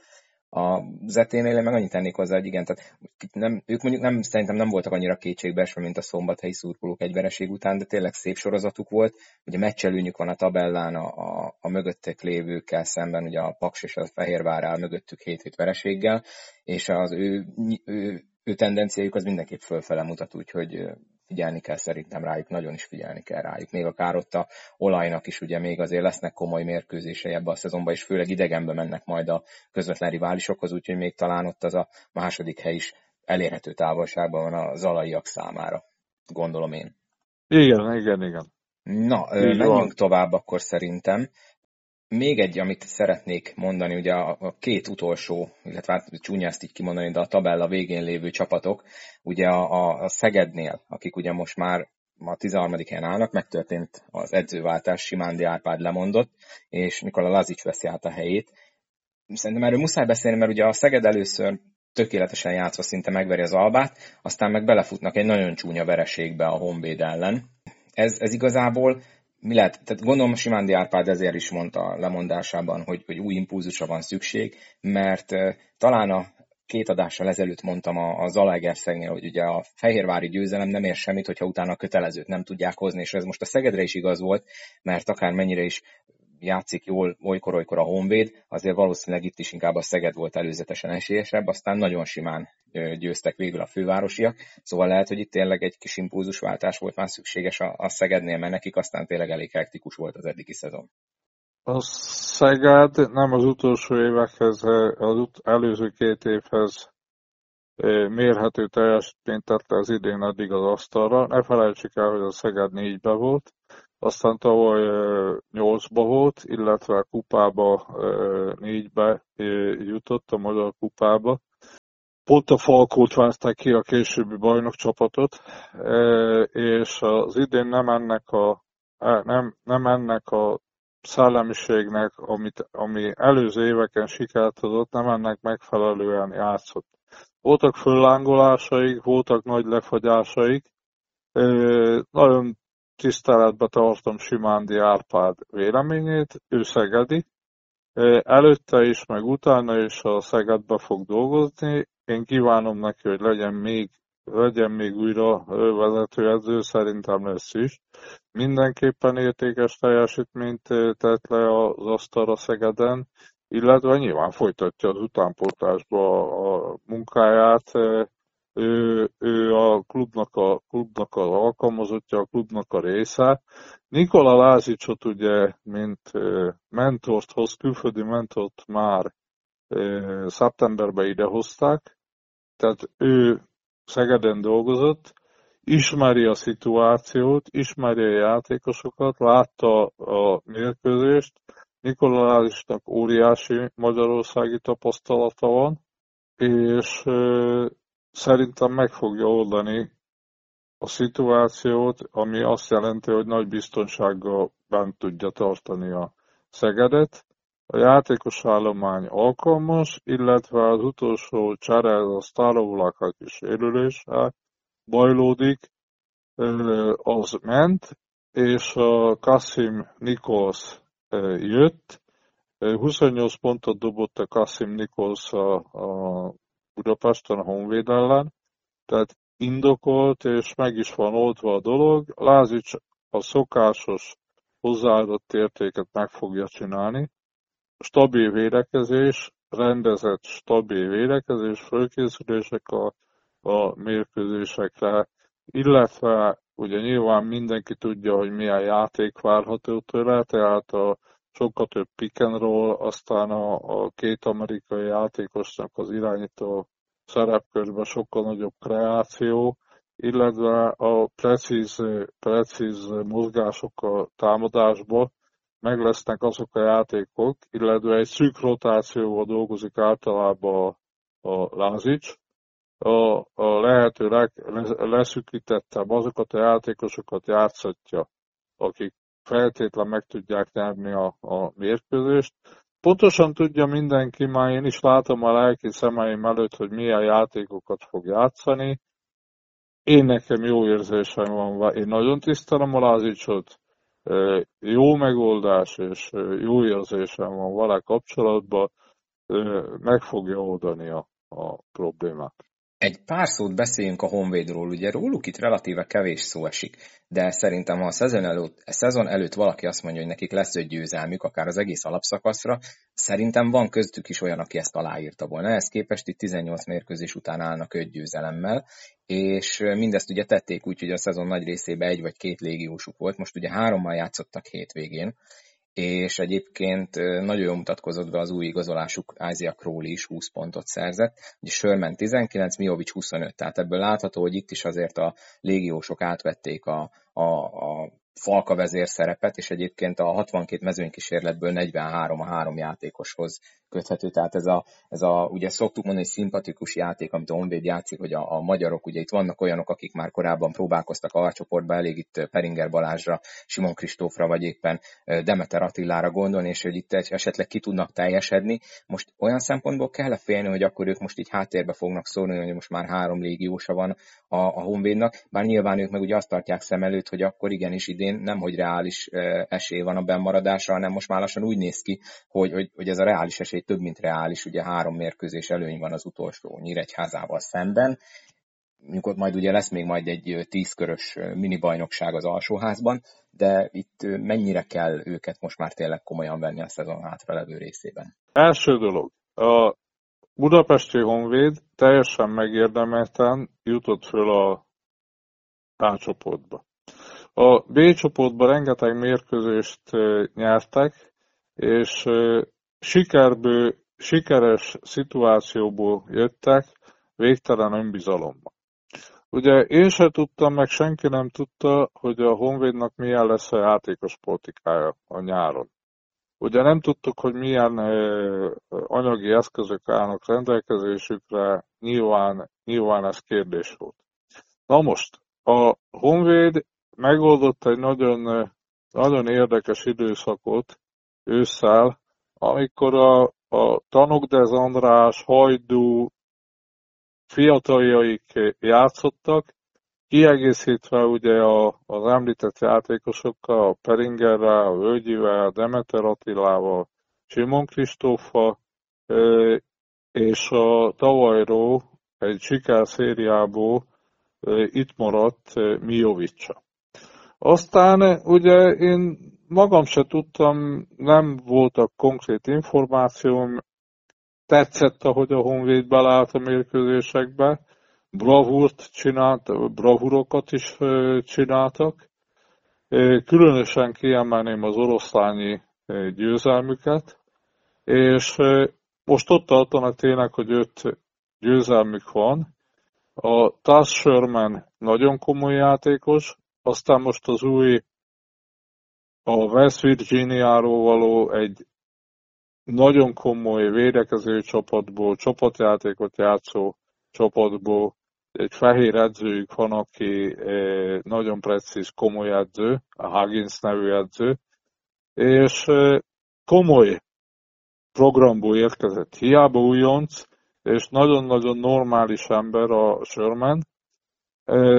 A Zeténél meg annyit tennék hozzá, hogy igen, tehát nem, ők mondjuk nem, szerintem nem voltak annyira kétségbeesve, mint a szombathelyi szurkolók egy vereség után, de tényleg szép sorozatuk volt. Ugye meccselőnyük van a tabellán a, a, a mögöttek lévőkkel szemben, ugye a Paks és a Fehérvár áll mögöttük 7 vereséggel, és az ő, ő, ő tendenciájuk az mindenképp fölfele mutat, úgyhogy figyelni kell szerintem rájuk, nagyon is figyelni kell rájuk. Még akár ott a olajnak is ugye még azért lesznek komoly mérkőzései ebbe a szezonban, és főleg idegenbe mennek majd a közvetlen riválisokhoz, úgyhogy még talán ott az a második hely is elérhető távolságban van a zalaiak számára, gondolom én. Igen, igen, igen. Na, Így menjünk van. tovább akkor szerintem. Még egy, amit szeretnék mondani, ugye a, két utolsó, illetve hát csúnya ezt így kimondani, de a tabella végén lévő csapatok, ugye a, a Szegednél, akik ugye most már a 13. helyen állnak, megtörtént az edzőváltás, Simándi Árpád lemondott, és Nikola Lazics veszi át a helyét. Szerintem erről muszáj beszélni, mert ugye a Szeged először tökéletesen játszva szinte megveri az Albát, aztán meg belefutnak egy nagyon csúnya vereségbe a Honvéd ellen. Ez, ez igazából mi lehet, tehát gondolom Simándi Árpád ezért is mondta lemondásában, hogy, hogy új impulzusra van szükség, mert talán a két adással ezelőtt mondtam a, a Zalaegerszegnél, hogy ugye a fehérvári győzelem nem ér semmit, hogyha utána a kötelezőt nem tudják hozni, és ez most a Szegedre is igaz volt, mert akár mennyire is játszik jól olykor-olykor a Honvéd, azért valószínűleg itt is inkább a Szeged volt előzetesen esélyesebb, aztán nagyon simán győztek végül a fővárosiak, szóval lehet, hogy itt tényleg egy kis impulzusváltás volt már szükséges a, Szegednél, mert nekik aztán tényleg elég hektikus volt az eddigi szezon. A Szeged nem az utolsó évekhez, az előző két évhez mérhető teljesítményt tette az idén eddig az asztalra. Ne felejtsük el, hogy a Szeged négybe volt, aztán tavaly nyolcba volt, illetve a kupába négybe jutott a Magyar kupába. Pont a Falkót várták ki a későbbi bajnokcsapatot, és az idén nem ennek a, nem, nem ennek a szellemiségnek, amit, ami előző éveken sikert adott, nem ennek megfelelően játszott. Voltak föllángolásaik, voltak nagy lefagyásaik, nagyon tiszteletbe tartom Simándi Árpád véleményét, ő szegedi, előtte is, meg utána is a Szegedbe fog dolgozni. Én kívánom neki, hogy legyen még, legyen még újra vezetőedző, szerintem lesz is. Mindenképpen értékes teljesítményt tett le az asztalra Szegeden, illetve nyilván folytatja az utánpótlásba a munkáját, ő, ő a klubnak, a klubnak az alkalmazottja, a klubnak a része. Nikola Lázicsot ugye, mint mentort hoz, külföldi mentort már szeptemberben idehozták, tehát ő Szegeden dolgozott, ismeri a szituációt, ismeri a játékosokat, látta a mérkőzést, Nikola Lázicsnak óriási magyarországi tapasztalata van, és szerintem meg fogja oldani a szituációt, ami azt jelenti, hogy nagy biztonsággal bent tudja tartani a Szegedet. A játékos állomány alkalmas, illetve az utolsó csere, a Starovlak is érülése bajlódik, az ment, és a Kasim Nikos jött, 28 pontot dobott a Kasim Nikos a, a Budapesten a Honvéd ellen, tehát indokolt, és meg is van oldva a dolog. Lázics a szokásos hozzáadott értéket meg fogja csinálni. Stabil védekezés, rendezett stabil védekezés, fölkészülések a, a mérkőzésekre, illetve ugye nyilván mindenki tudja, hogy milyen játék várható tőle, tehát a sokkal több pick and roll, aztán a, a két amerikai játékosnak az irányító szerepkörben sokkal nagyobb kreáció, illetve a precíz, precíz mozgások a támadásból meg lesznek azok a játékok, illetve egy szűk rotációval dolgozik általában a, a Lázics, a, a lehető leg, leszűkítettebb azokat a játékosokat játszhatja, akik feltétlen meg tudják nyerni a, a mérkőzést. Pontosan tudja mindenki, már én is látom a lelki szemeim előtt, hogy milyen játékokat fog játszani. Én nekem jó érzésem van, én nagyon tisztelem a Lázicsot, jó megoldás és jó érzésem van vele kapcsolatban, meg fogja oldani a, a problémát. Egy pár szót beszéljünk a Honvédról, ugye róluk itt relatíve kevés szó esik, de szerintem ha a szezon előtt, a szezon előtt valaki azt mondja, hogy nekik lesz egy győzelmük, akár az egész alapszakaszra, szerintem van köztük is olyan, aki ezt aláírta volna. Ehhez képest itt 18 mérkőzés után állnak öt győzelemmel, és mindezt ugye tették úgy, hogy a szezon nagy részében egy vagy két légiósuk volt, most ugye hárommal játszottak hétvégén, és egyébként nagyon jól mutatkozott be az új igazolásuk, Isaac Crowley is 20 pontot szerzett, ugye Sherman 19, Miovic 25, tehát ebből látható, hogy itt is azért a légiósok átvették a, a, a falka vezér szerepet, és egyébként a 62 mezőnykísérletből 43 a három játékoshoz köthető, tehát ez a, ez a ugye szoktuk mondani, hogy szimpatikus játék, amit a Honvéd játszik, hogy a, a magyarok, ugye itt vannak olyanok, akik már korábban próbálkoztak a csoportba, elég itt Peringer Balázsra, Simon Kristófra, vagy éppen Demeter Attilára gondolni, és hogy itt esetleg ki tudnak teljesedni. Most olyan szempontból kell -e félni, hogy akkor ők most így háttérbe fognak szólni, hogy most már három légiósa van a, a Honvédnak, bár nyilván ők meg ugye azt tartják szem előtt, hogy akkor igenis idén nem, hogy reális esély van a bennmaradásra, hanem most már lassan úgy néz ki, hogy, hogy, hogy ez a reális esély több mint reális, ugye három mérkőzés előny van az utolsó Nyíregyházával szemben, mikor majd ugye lesz még majd egy tízkörös minibajnokság az alsóházban, de itt mennyire kell őket most már tényleg komolyan venni a szezon hátralevő részében? Első dolog. A Budapesti Honvéd teljesen megérdemelten jutott föl a A. A B csoportban rengeteg mérkőzést nyertek, és sikerből, sikeres szituációból jöttek végtelen önbizalommal. Ugye én se tudtam, meg senki nem tudta, hogy a Honvédnak milyen lesz a játékos politikája a nyáron. Ugye nem tudtuk, hogy milyen anyagi eszközök állnak rendelkezésükre, nyilván, nyilván ez kérdés volt. Na most, a Honvéd megoldott egy nagyon, nagyon érdekes időszakot ősszel, amikor a, a Tanokdez András, Hajdú fiataljaik játszottak, kiegészítve ugye a, az említett játékosokkal, a Peringerrel, a Völgyivel, Demeter Attilával, Simon Kristófa, és a tavalyról egy sikerszériából itt maradt Miovicsa. Aztán ugye én magam se tudtam, nem voltak konkrét információm, tetszett, ahogy a Honvéd belállt a mérkőzésekbe, bravúrt csinált, bravurokat is csináltak. Különösen kiemelném az oroszlányi győzelmüket, és most ott tartanak tényleg, hogy öt győzelmük van. A Taz Sherman nagyon komoly játékos, aztán most az új a West Virginia-ról való egy nagyon komoly védekező csapatból, csapatjátékot játszó csapatból egy fehér edzőjük van, aki nagyon precíz, komoly edző, a Huggins nevű edző, és komoly programból érkezett. Hiába újonc, és nagyon-nagyon normális ember a Sherman.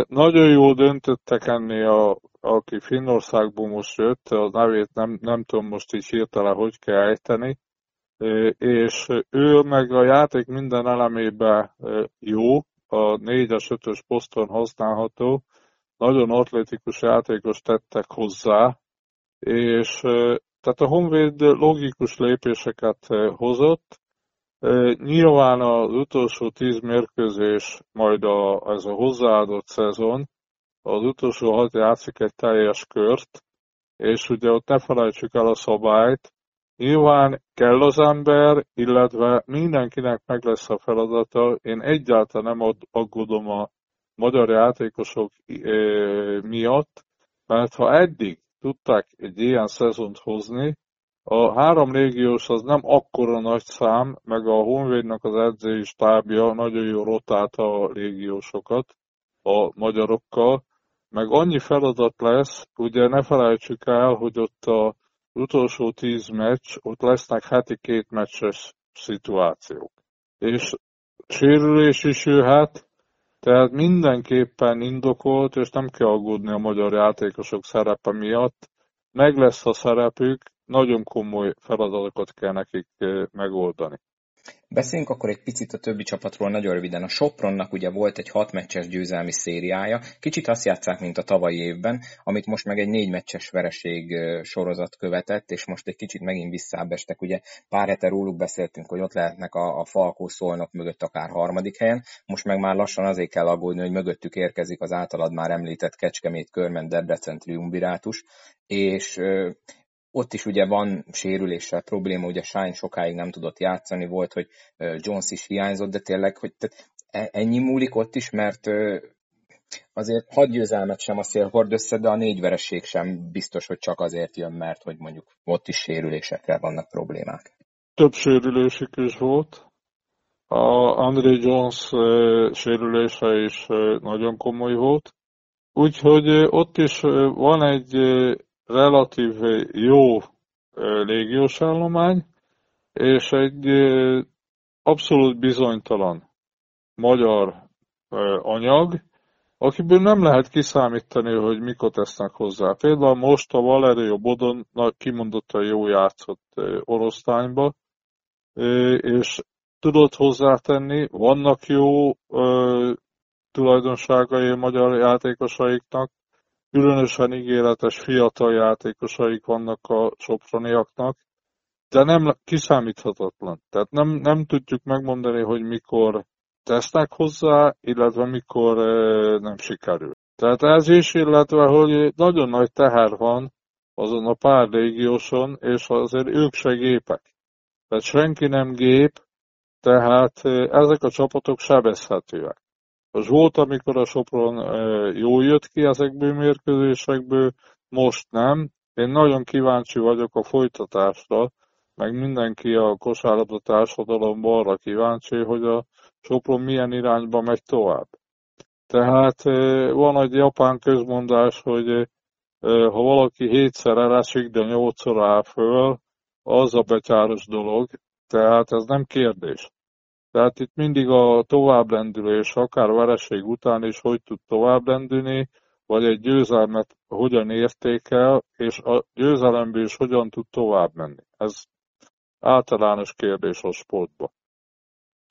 Nagyon jól döntöttek ennél, a, aki Finnországból most jött, a nevét nem, nem tudom most így hirtelen, hogy kell ejteni, és ő meg a játék minden elemében jó, a 4-es, 5-ös poszton használható, nagyon atlétikus játékos tettek hozzá, és tehát a Honvéd logikus lépéseket hozott, Nyilván az utolsó tíz mérkőzés, majd a, ez a hozzáadott szezon, az utolsó hat játszik egy teljes kört, és ugye ott ne felejtsük el a szabályt, Nyilván kell az ember, illetve mindenkinek meg lesz a feladata. Én egyáltalán nem aggódom a magyar játékosok miatt, mert ha eddig tudták egy ilyen szezont hozni, a három légiós az nem akkora nagy szám, meg a Honvédnak az edzői stábja nagyon jó rotálta a légiósokat a magyarokkal, meg annyi feladat lesz, ugye ne felejtsük el, hogy ott a utolsó tíz meccs, ott lesznek heti két meccses szituációk. És sérülés is jöhet, tehát mindenképpen indokolt, és nem kell aggódni a magyar játékosok szerepe miatt. Meg lesz a szerepük, nagyon komoly feladatokat kell nekik megoldani. Beszéljünk akkor egy picit a többi csapatról nagyon röviden. A Sopronnak ugye volt egy hat meccses győzelmi szériája, kicsit azt játszák, mint a tavalyi évben, amit most meg egy négy meccses vereség sorozat követett, és most egy kicsit megint visszábestek. Ugye pár hete róluk beszéltünk, hogy ott lehetnek a, a Falkó szolnok mögött akár harmadik helyen, most meg már lassan azért kell aggódni, hogy mögöttük érkezik az általad már említett Kecskemét, Körmen, Debrecen triumvirátus, és ott is ugye van sérüléssel probléma, ugye Shine sokáig nem tudott játszani, volt, hogy Jones is hiányzott, de tényleg, hogy tehát e, ennyi múlik ott is, mert azért hat győzelmet sem a szél hord össze, de a négy vereség sem biztos, hogy csak azért jön, mert hogy mondjuk ott is sérülésekkel vannak problémák. Több sérülésük is volt. A André Jones sérülése is nagyon komoly volt. Úgyhogy ott is van egy relatív jó légiós állomány, és egy abszolút bizonytalan magyar anyag, akiből nem lehet kiszámítani, hogy mikor tesznek hozzá. Például most a Valerio Bodon kimondottan jó játszott oroszlányba, és tudott hozzátenni, vannak jó tulajdonságai a magyar játékosaiknak, Különösen ígéretes fiatal játékosaik vannak a soproniaknak, de nem kiszámíthatatlan. Tehát nem, nem tudjuk megmondani, hogy mikor tesznek hozzá, illetve mikor nem sikerül. Tehát ez is, illetve, hogy nagyon nagy teher van azon a pár légióson, és azért ők se gépek. Tehát senki nem gép, tehát ezek a csapatok sebezhetőek. Volt, amikor a Sopron jól jött ki ezekből mérkőzésekből, most nem. Én nagyon kíváncsi vagyok a folytatásra, meg mindenki a kosárlabda társadalomban arra kíváncsi, hogy a Sopron milyen irányba megy tovább. Tehát van egy japán közmondás, hogy ha valaki hétszer elesik, de nyolcszor áll föl, az a betyáros dolog, tehát ez nem kérdés. Tehát itt mindig a továbblendülés, akár vereség után is, hogy tud továbblendülni, vagy egy győzelmet hogyan értékel, és a győzelemből is hogyan tud tovább menni. Ez általános kérdés a sportban.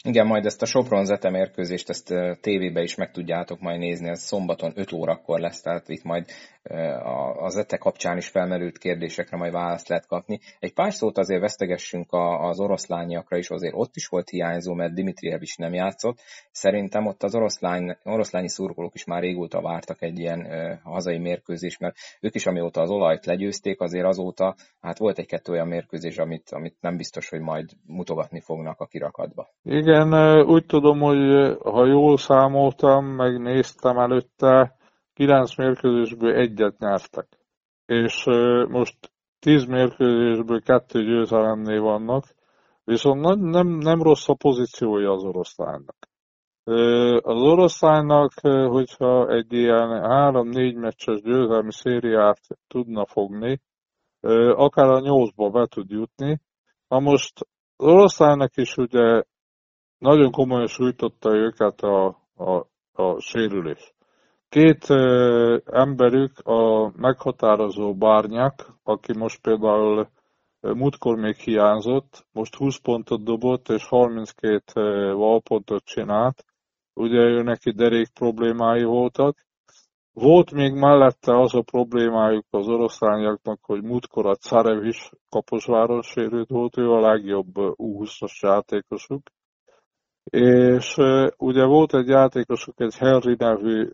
Igen, majd ezt a Sopron Zete mérkőzést, ezt tévébe is meg tudjátok majd nézni, ez szombaton 5 órakor lesz, tehát itt majd a Zete kapcsán is felmerült kérdésekre majd választ lehet kapni. Egy pár szót azért vesztegessünk az oroszlányiakra is, azért ott is volt hiányzó, mert Dimitriev is nem játszott. Szerintem ott az oroszlány, oroszlányi szurkolók is már régóta vártak egy ilyen hazai mérkőzést, mert ők is amióta az olajt legyőzték, azért azóta hát volt egy-kettő olyan mérkőzés, amit, amit nem biztos, hogy majd mutogatni fognak a kirakatba. Igen, igen, úgy tudom, hogy ha jól számoltam, megnéztem előtte, kilenc mérkőzésből egyet nyertek. És most tíz mérkőzésből kettő győzelemnél vannak, viszont nem, nem rossz a pozíciója az oroszlánnak. Az oroszlánynak, hogyha egy ilyen három-négy meccses győzelmi szériát tudna fogni, akár a nyolcba be tud jutni. Na most az oroszlánynak is ugye nagyon komolyan sújtotta őket a, a, a sérülés. Két ö, emberük a meghatározó bárnyak, aki most például múltkor még hiányzott, most 20 pontot dobott és 32 valpontot csinált. Ugye ő neki derék problémái voltak. Volt még mellette az a problémájuk az oroszlányoknak, hogy múltkor a Carev is Kaposváron sérült volt, ő a legjobb U20-as játékosuk és ugye volt egy játékosuk, egy Henry nevű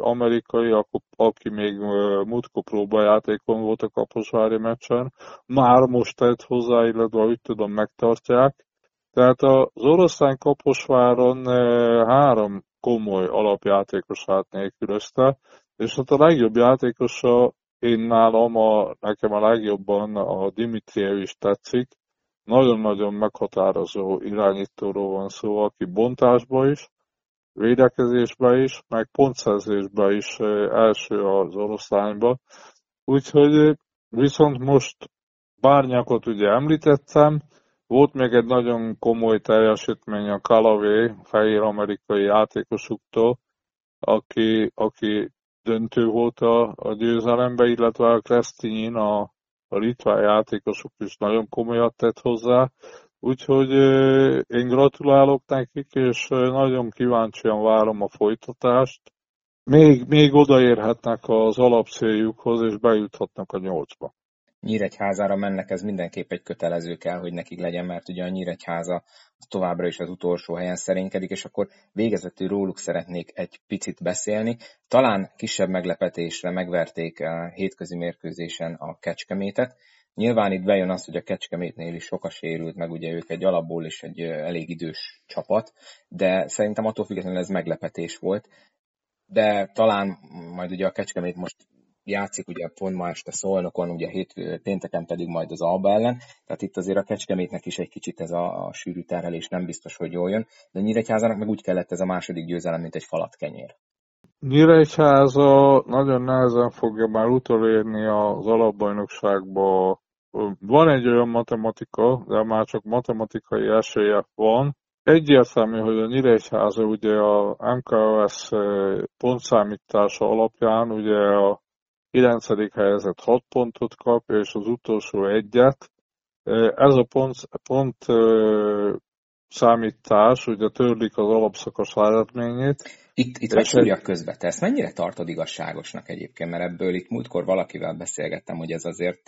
amerikai, aki még múltkor próbajátékon volt a Kaposvári meccsen, már most tett hozzá, illetve úgy tudom megtartják. Tehát az oroszlán Kaposváron három komoly alapjátékosát nélkülözte, és ott a legjobb játékosa én nálam, a, nekem a legjobban a Dimitriev is tetszik, nagyon-nagyon meghatározó irányítóról van szó, aki bontásba is, védekezésbe is, meg pontszerzésbe is első az oroszlányba. Úgyhogy viszont most bárnyakot ugye említettem, volt még egy nagyon komoly teljesítmény a Kalavé, fehér amerikai játékosuktól, aki, aki döntő volt a, a győzelembe, illetve a Krestinyin, a a litván játékosok is nagyon komolyat tett hozzá, úgyhogy én gratulálok nekik, és nagyon kíváncsian várom a folytatást. Még, még odaérhetnek az alapszéljukhoz, és bejuthatnak a nyolcba. Nyíregyházára mennek, ez mindenképp egy kötelező kell, hogy nekik legyen, mert ugye a Nyíregyháza továbbra is az utolsó helyen szerénkedik, és akkor végezetül róluk szeretnék egy picit beszélni. Talán kisebb meglepetésre megverték a hétközi mérkőzésen a Kecskemétet. Nyilván itt bejön az, hogy a Kecskemétnél is sok a sérült, meg ugye ők egy alapból is egy elég idős csapat, de szerintem attól függetlenül ez meglepetés volt. De talán majd ugye a Kecskemét most játszik ugye pont ma este Szolnokon, ugye hét, pénteken pedig majd az Alba ellen, tehát itt azért a Kecskemétnek is egy kicsit ez a, a sűrű terhelés nem biztos, hogy jól jön, de Nyíregyházának meg úgy kellett ez a második győzelem, mint egy falat kenyér. Nyíregyháza nagyon nehezen fogja már utolérni az alapbajnokságba. Van egy olyan matematika, de már csak matematikai esélye van, Egyértelmű, hogy a Nyíregyháza ugye a MKS pontszámítása alapján ugye a 9. helyezett 6 pontot kap, és az utolsó egyet. Ez a pont, pont számítás, ugye törlik az alapszakasz eredményét. Itt, itt vagy súlyak közbe, te ezt mennyire tartod igazságosnak egyébként, mert ebből itt múltkor valakivel beszélgettem, hogy ez azért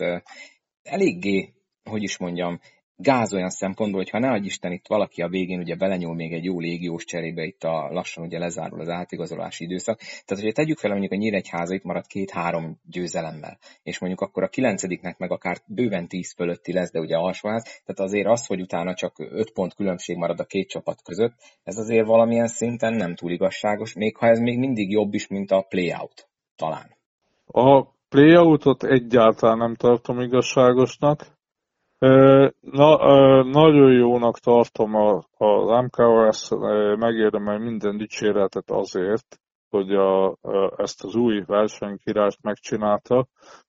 eléggé, hogy is mondjam, gáz olyan szempontból, hogy ha ne adj Isten itt valaki a végén ugye belenyúl még egy jó légiós cserébe, itt a lassan ugye lezárul az átigazolási időszak. Tehát, hogyha tegyük fel, mondjuk a Nyíregyháza itt marad két-három győzelemmel, és mondjuk akkor a kilencediknek meg akár bőven tíz fölötti lesz, de ugye alsóház, tehát azért az, hogy utána csak öt pont különbség marad a két csapat között, ez azért valamilyen szinten nem túl igazságos, még ha ez még mindig jobb is, mint a playout, talán. A playoutot egyáltalán nem tartom igazságosnak, Na, nagyon jónak tartom az MKOS, megérdemel minden dicséretet azért, hogy a, ezt az új versenykirást megcsinálta,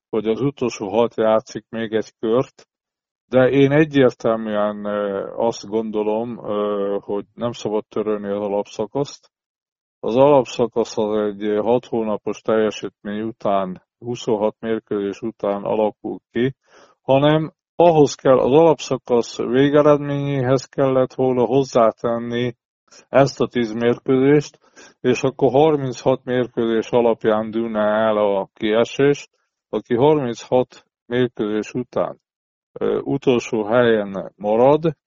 hogy az utolsó hat játszik még egy kört, de én egyértelműen azt gondolom, hogy nem szabad törölni az alapszakaszt. Az alapszakasz az egy 6 hónapos teljesítmény után, 26 mérkőzés után alakul ki, hanem ahhoz kell, az alapszakasz végeredményéhez kellett volna hozzátenni ezt a 10 mérkőzést, és akkor 36 mérkőzés alapján dűne el a kiesés, aki 36 mérkőzés után ö, utolsó helyen marad,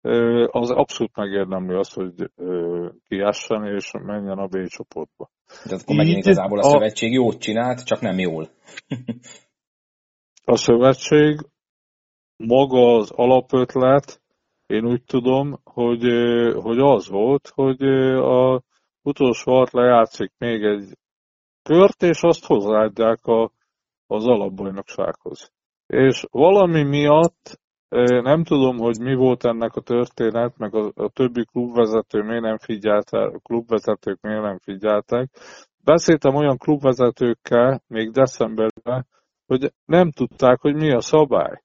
ö, az abszolút megérdemli azt, hogy ö, kiessen és menjen a B csoportba. De akkor megint igazából a, a szövetség jót csinált, csak nem jól. a szövetség maga az alapötlet, én úgy tudom, hogy, hogy az volt, hogy a utolsó hat lejátszik még egy kört, és azt hozzáadják a, az alapbajnoksághoz. És valami miatt Nem tudom, hogy mi volt ennek a történet, meg a, a többi klubvezető miért nem figyelte, a klubvezetők miért nem figyeltek. Beszéltem olyan klubvezetőkkel még decemberben, hogy nem tudták, hogy mi a szabály.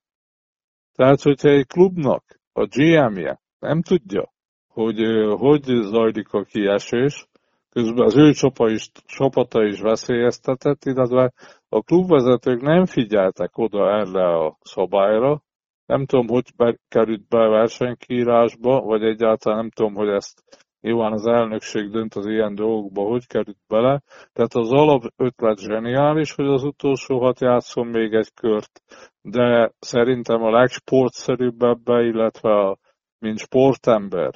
Tehát, hogyha egy klubnak a GM-je nem tudja, hogy hogy zajlik a kiesés, közben az ő csapa is, csapata is veszélyeztetett, illetve a klubvezetők nem figyeltek oda erre a szabályra, nem tudom, hogy be, került be versenykírásba, vagy egyáltalán nem tudom, hogy ezt nyilván az elnökség dönt az ilyen dolgokba, hogy került bele. Tehát az alap ötlet zseniális, hogy az utolsó hat játszom még egy kört, de szerintem a legsportszerűbb ebbe, illetve a, mint sportember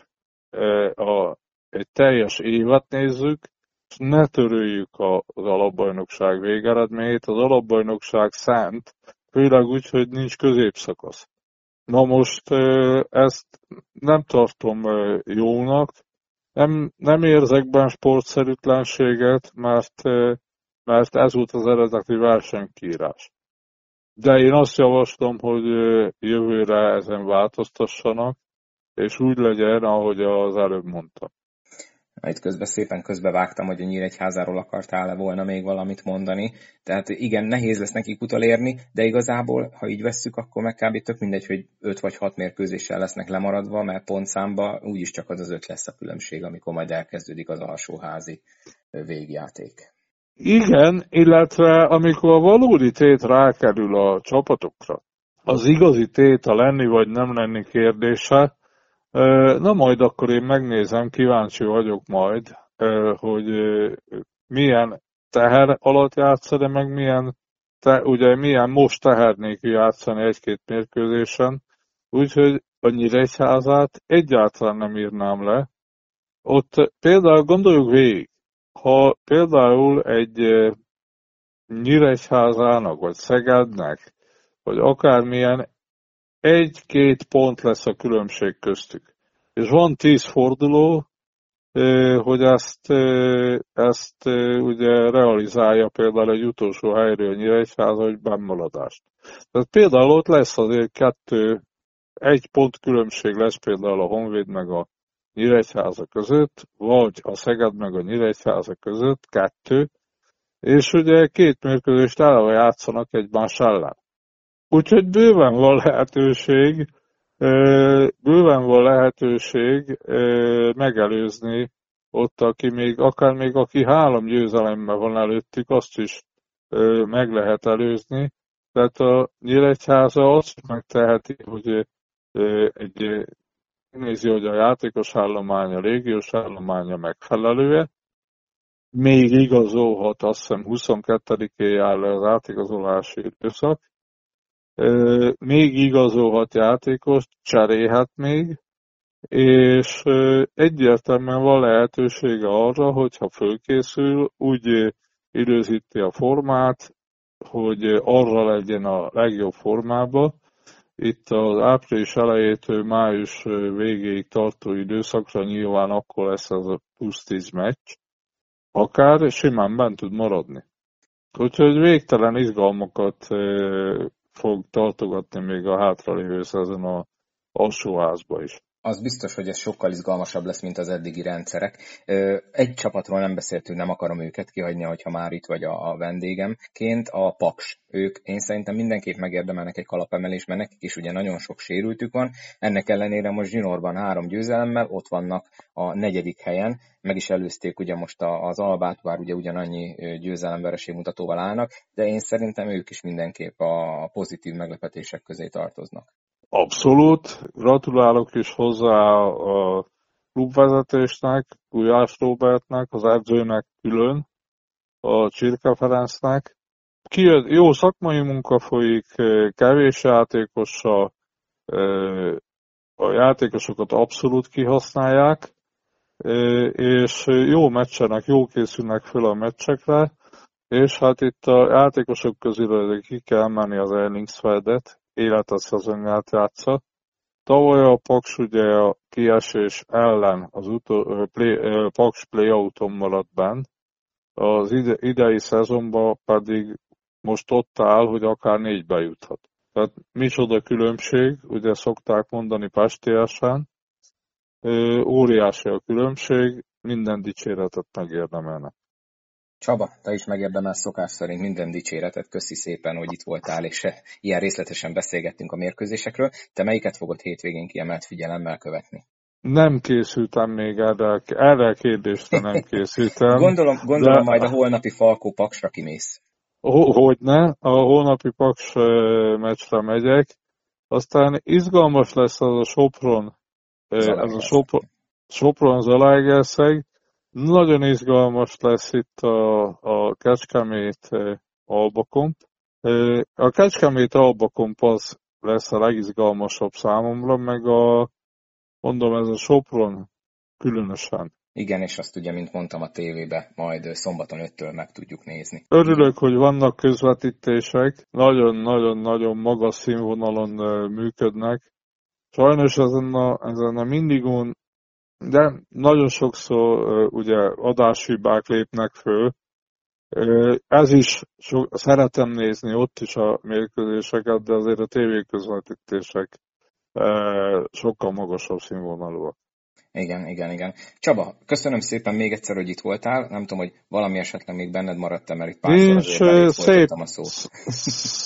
e, a, egy teljes évet nézzük, és ne törőjük az alapbajnokság végeredményét. Az alapbajnokság szent, főleg úgy, hogy nincs középszakasz. Na most ezt nem tartom jónak, nem, nem érzek benne sportszerűtlenséget, mert, mert ez volt az eredeti versenykírás. De én azt javaslom, hogy jövőre ezen változtassanak, és úgy legyen, ahogy az előbb mondtam. Itt közben szépen közbevágtam, hogy a Nyíregyházáról akartál -e volna még valamit mondani. Tehát igen, nehéz lesz nekik utolérni, de igazából, ha így vesszük, akkor meg kb. tök mindegy, hogy 5 vagy 6 mérkőzéssel lesznek lemaradva, mert pontszámba úgyis csak az az 5 lesz a különbség, amikor majd elkezdődik az alsóházi végjáték. Igen, illetve amikor a valódi tét rákerül a csapatokra, az igazi tét a lenni vagy nem lenni kérdése, Na majd akkor én megnézem, kíváncsi vagyok majd, hogy milyen teher alatt játszani, meg milyen, te, ugye milyen most tehernék játszani egy-két mérkőzésen, úgyhogy a Nyíregyházát egyáltalán nem írnám le. Ott például gondoljuk végig, ha például egy Nyíregyházának, vagy Szegednek, vagy akármilyen egy-két pont lesz a különbség köztük. És van tíz forduló, hogy ezt, ezt ugye realizálja például egy utolsó helyről Nyíregyháza, hogy bennmaradást. Tehát például ott lesz azért kettő, egy pont különbség lesz például a Honvéd meg a Nyíregyháza között, vagy a Szeged meg a Nyíregyháza között, kettő, és ugye két mérkőzést eleve játszanak egymás ellen. Úgyhogy bőven van lehetőség, bőven van lehetőség megelőzni ott, aki még, akár még aki három győzelemmel van előttük, azt is meg lehet előzni. Tehát a Nyíregyháza azt megteheti, hogy egy nézi, hogy a játékos állománya, a légiós állománya megfelelően, még igazolhat, azt hiszem 22-én áll az átigazolási időszak, még igazolhat játékost, cserélhet még, és egyértelműen van lehetősége arra, hogyha fölkészül, úgy időzíti a formát, hogy arra legyen a legjobb formába. Itt az április elejétől május végéig tartó időszakra nyilván akkor lesz ez a plusz 10 meccs, akár simán bent tud maradni. Úgyhogy végtelen izgalmakat fog tartogatni még a hátralévő szezon a alsóházba is az biztos, hogy ez sokkal izgalmasabb lesz, mint az eddigi rendszerek. Egy csapatról nem beszéltünk, nem akarom őket kihagyni, hogyha már itt vagy a, vendégemként, a Paks. Ők én szerintem mindenképp megérdemelnek egy kalapemelést, mert nekik is ugye nagyon sok sérültük van. Ennek ellenére most Zsinorban három győzelemmel ott vannak a negyedik helyen, meg is előzték ugye most az Albát, bár ugye ugyanannyi győzelemvereség mutatóval állnak, de én szerintem ők is mindenképp a pozitív meglepetések közé tartoznak. Abszolút, gratulálok is hozzá a klubvezetésnek, Gulyás Robertnek, az edzőnek külön, a Csirke Ferencnek. Kijött, jó szakmai munka folyik, kevés játékossal, a játékosokat abszolút kihasználják, és jó meccsenek, jó készülnek föl a meccsekre, és hát itt a játékosok közül ki kell menni az Erlingsfeldet, életszezonját játsza. Tavaly a Paks ugye a kiesés ellen az utol, play, Paks play-outon maradt benn, az ide, idei szezonban pedig most ott áll, hogy akár négybe juthat. Tehát micsoda különbség, ugye szokták mondani pestélyesen, óriási a különbség, minden dicséretet megérdemelnek. Csaba, te is megérdemelsz szokás szerint minden dicséretet, köszi szépen, hogy itt voltál, és ilyen részletesen beszélgettünk a mérkőzésekről. Te melyiket fogod hétvégén kiemelt figyelemmel követni? Nem készültem még erre, erre a kérdésre nem készültem. gondolom, gondolom de... majd a holnapi Falkó Paksra kimész. Hogy ne, a holnapi Paks meccsre megyek. Aztán izgalmas lesz az a Sopron, ez a Sopron, Sopron Zalaegerszeg. Nagyon izgalmas lesz itt a, a Kecskemét Albakomp. A Kecskemét Albakomp az lesz a legizgalmasabb számomra, meg a, mondom, ez a Sopron különösen. Igen, és azt ugye, mint mondtam a tévébe, majd szombaton öttől meg tudjuk nézni. Örülök, hogy vannak közvetítések, nagyon-nagyon-nagyon magas színvonalon működnek. Sajnos ezen a, ezen a mindigon, de nagyon sokszor ugye adáshibák lépnek föl. Ez is so, szeretem nézni ott is a mérkőzéseket, de azért a tévéközvetítések sokkal magasabb színvonalúak. Igen, igen, igen. Csaba, köszönöm szépen még egyszer, hogy itt voltál. Nem tudom, hogy valami esetleg még benned maradt mert itt párszor azért szép, a szót.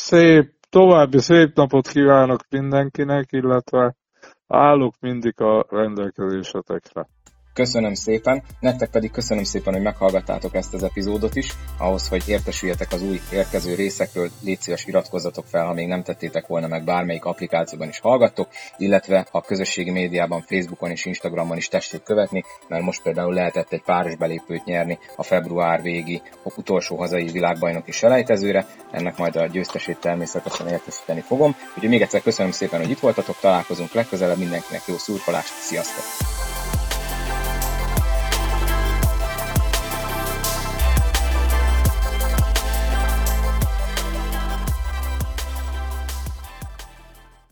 Szép, további szép napot kívánok mindenkinek, illetve állok mindig a rendelkezésetekre. Köszönöm szépen, nektek pedig köszönöm szépen, hogy meghallgattátok ezt az epizódot is. Ahhoz, hogy értesüljetek az új érkező részekről, légy szíves iratkozzatok fel, ha még nem tettétek volna meg bármelyik applikációban is hallgattok, illetve a közösségi médiában, Facebookon és Instagramon is tessék követni, mert most például lehetett egy páros belépőt nyerni a február végi a utolsó hazai világbajnoki selejtezőre, ennek majd a győztesét természetesen értesíteni fogom. Úgyhogy még egyszer köszönöm szépen, hogy itt voltatok, találkozunk legközelebb, mindenkinek jó szurkolást, sziasztok!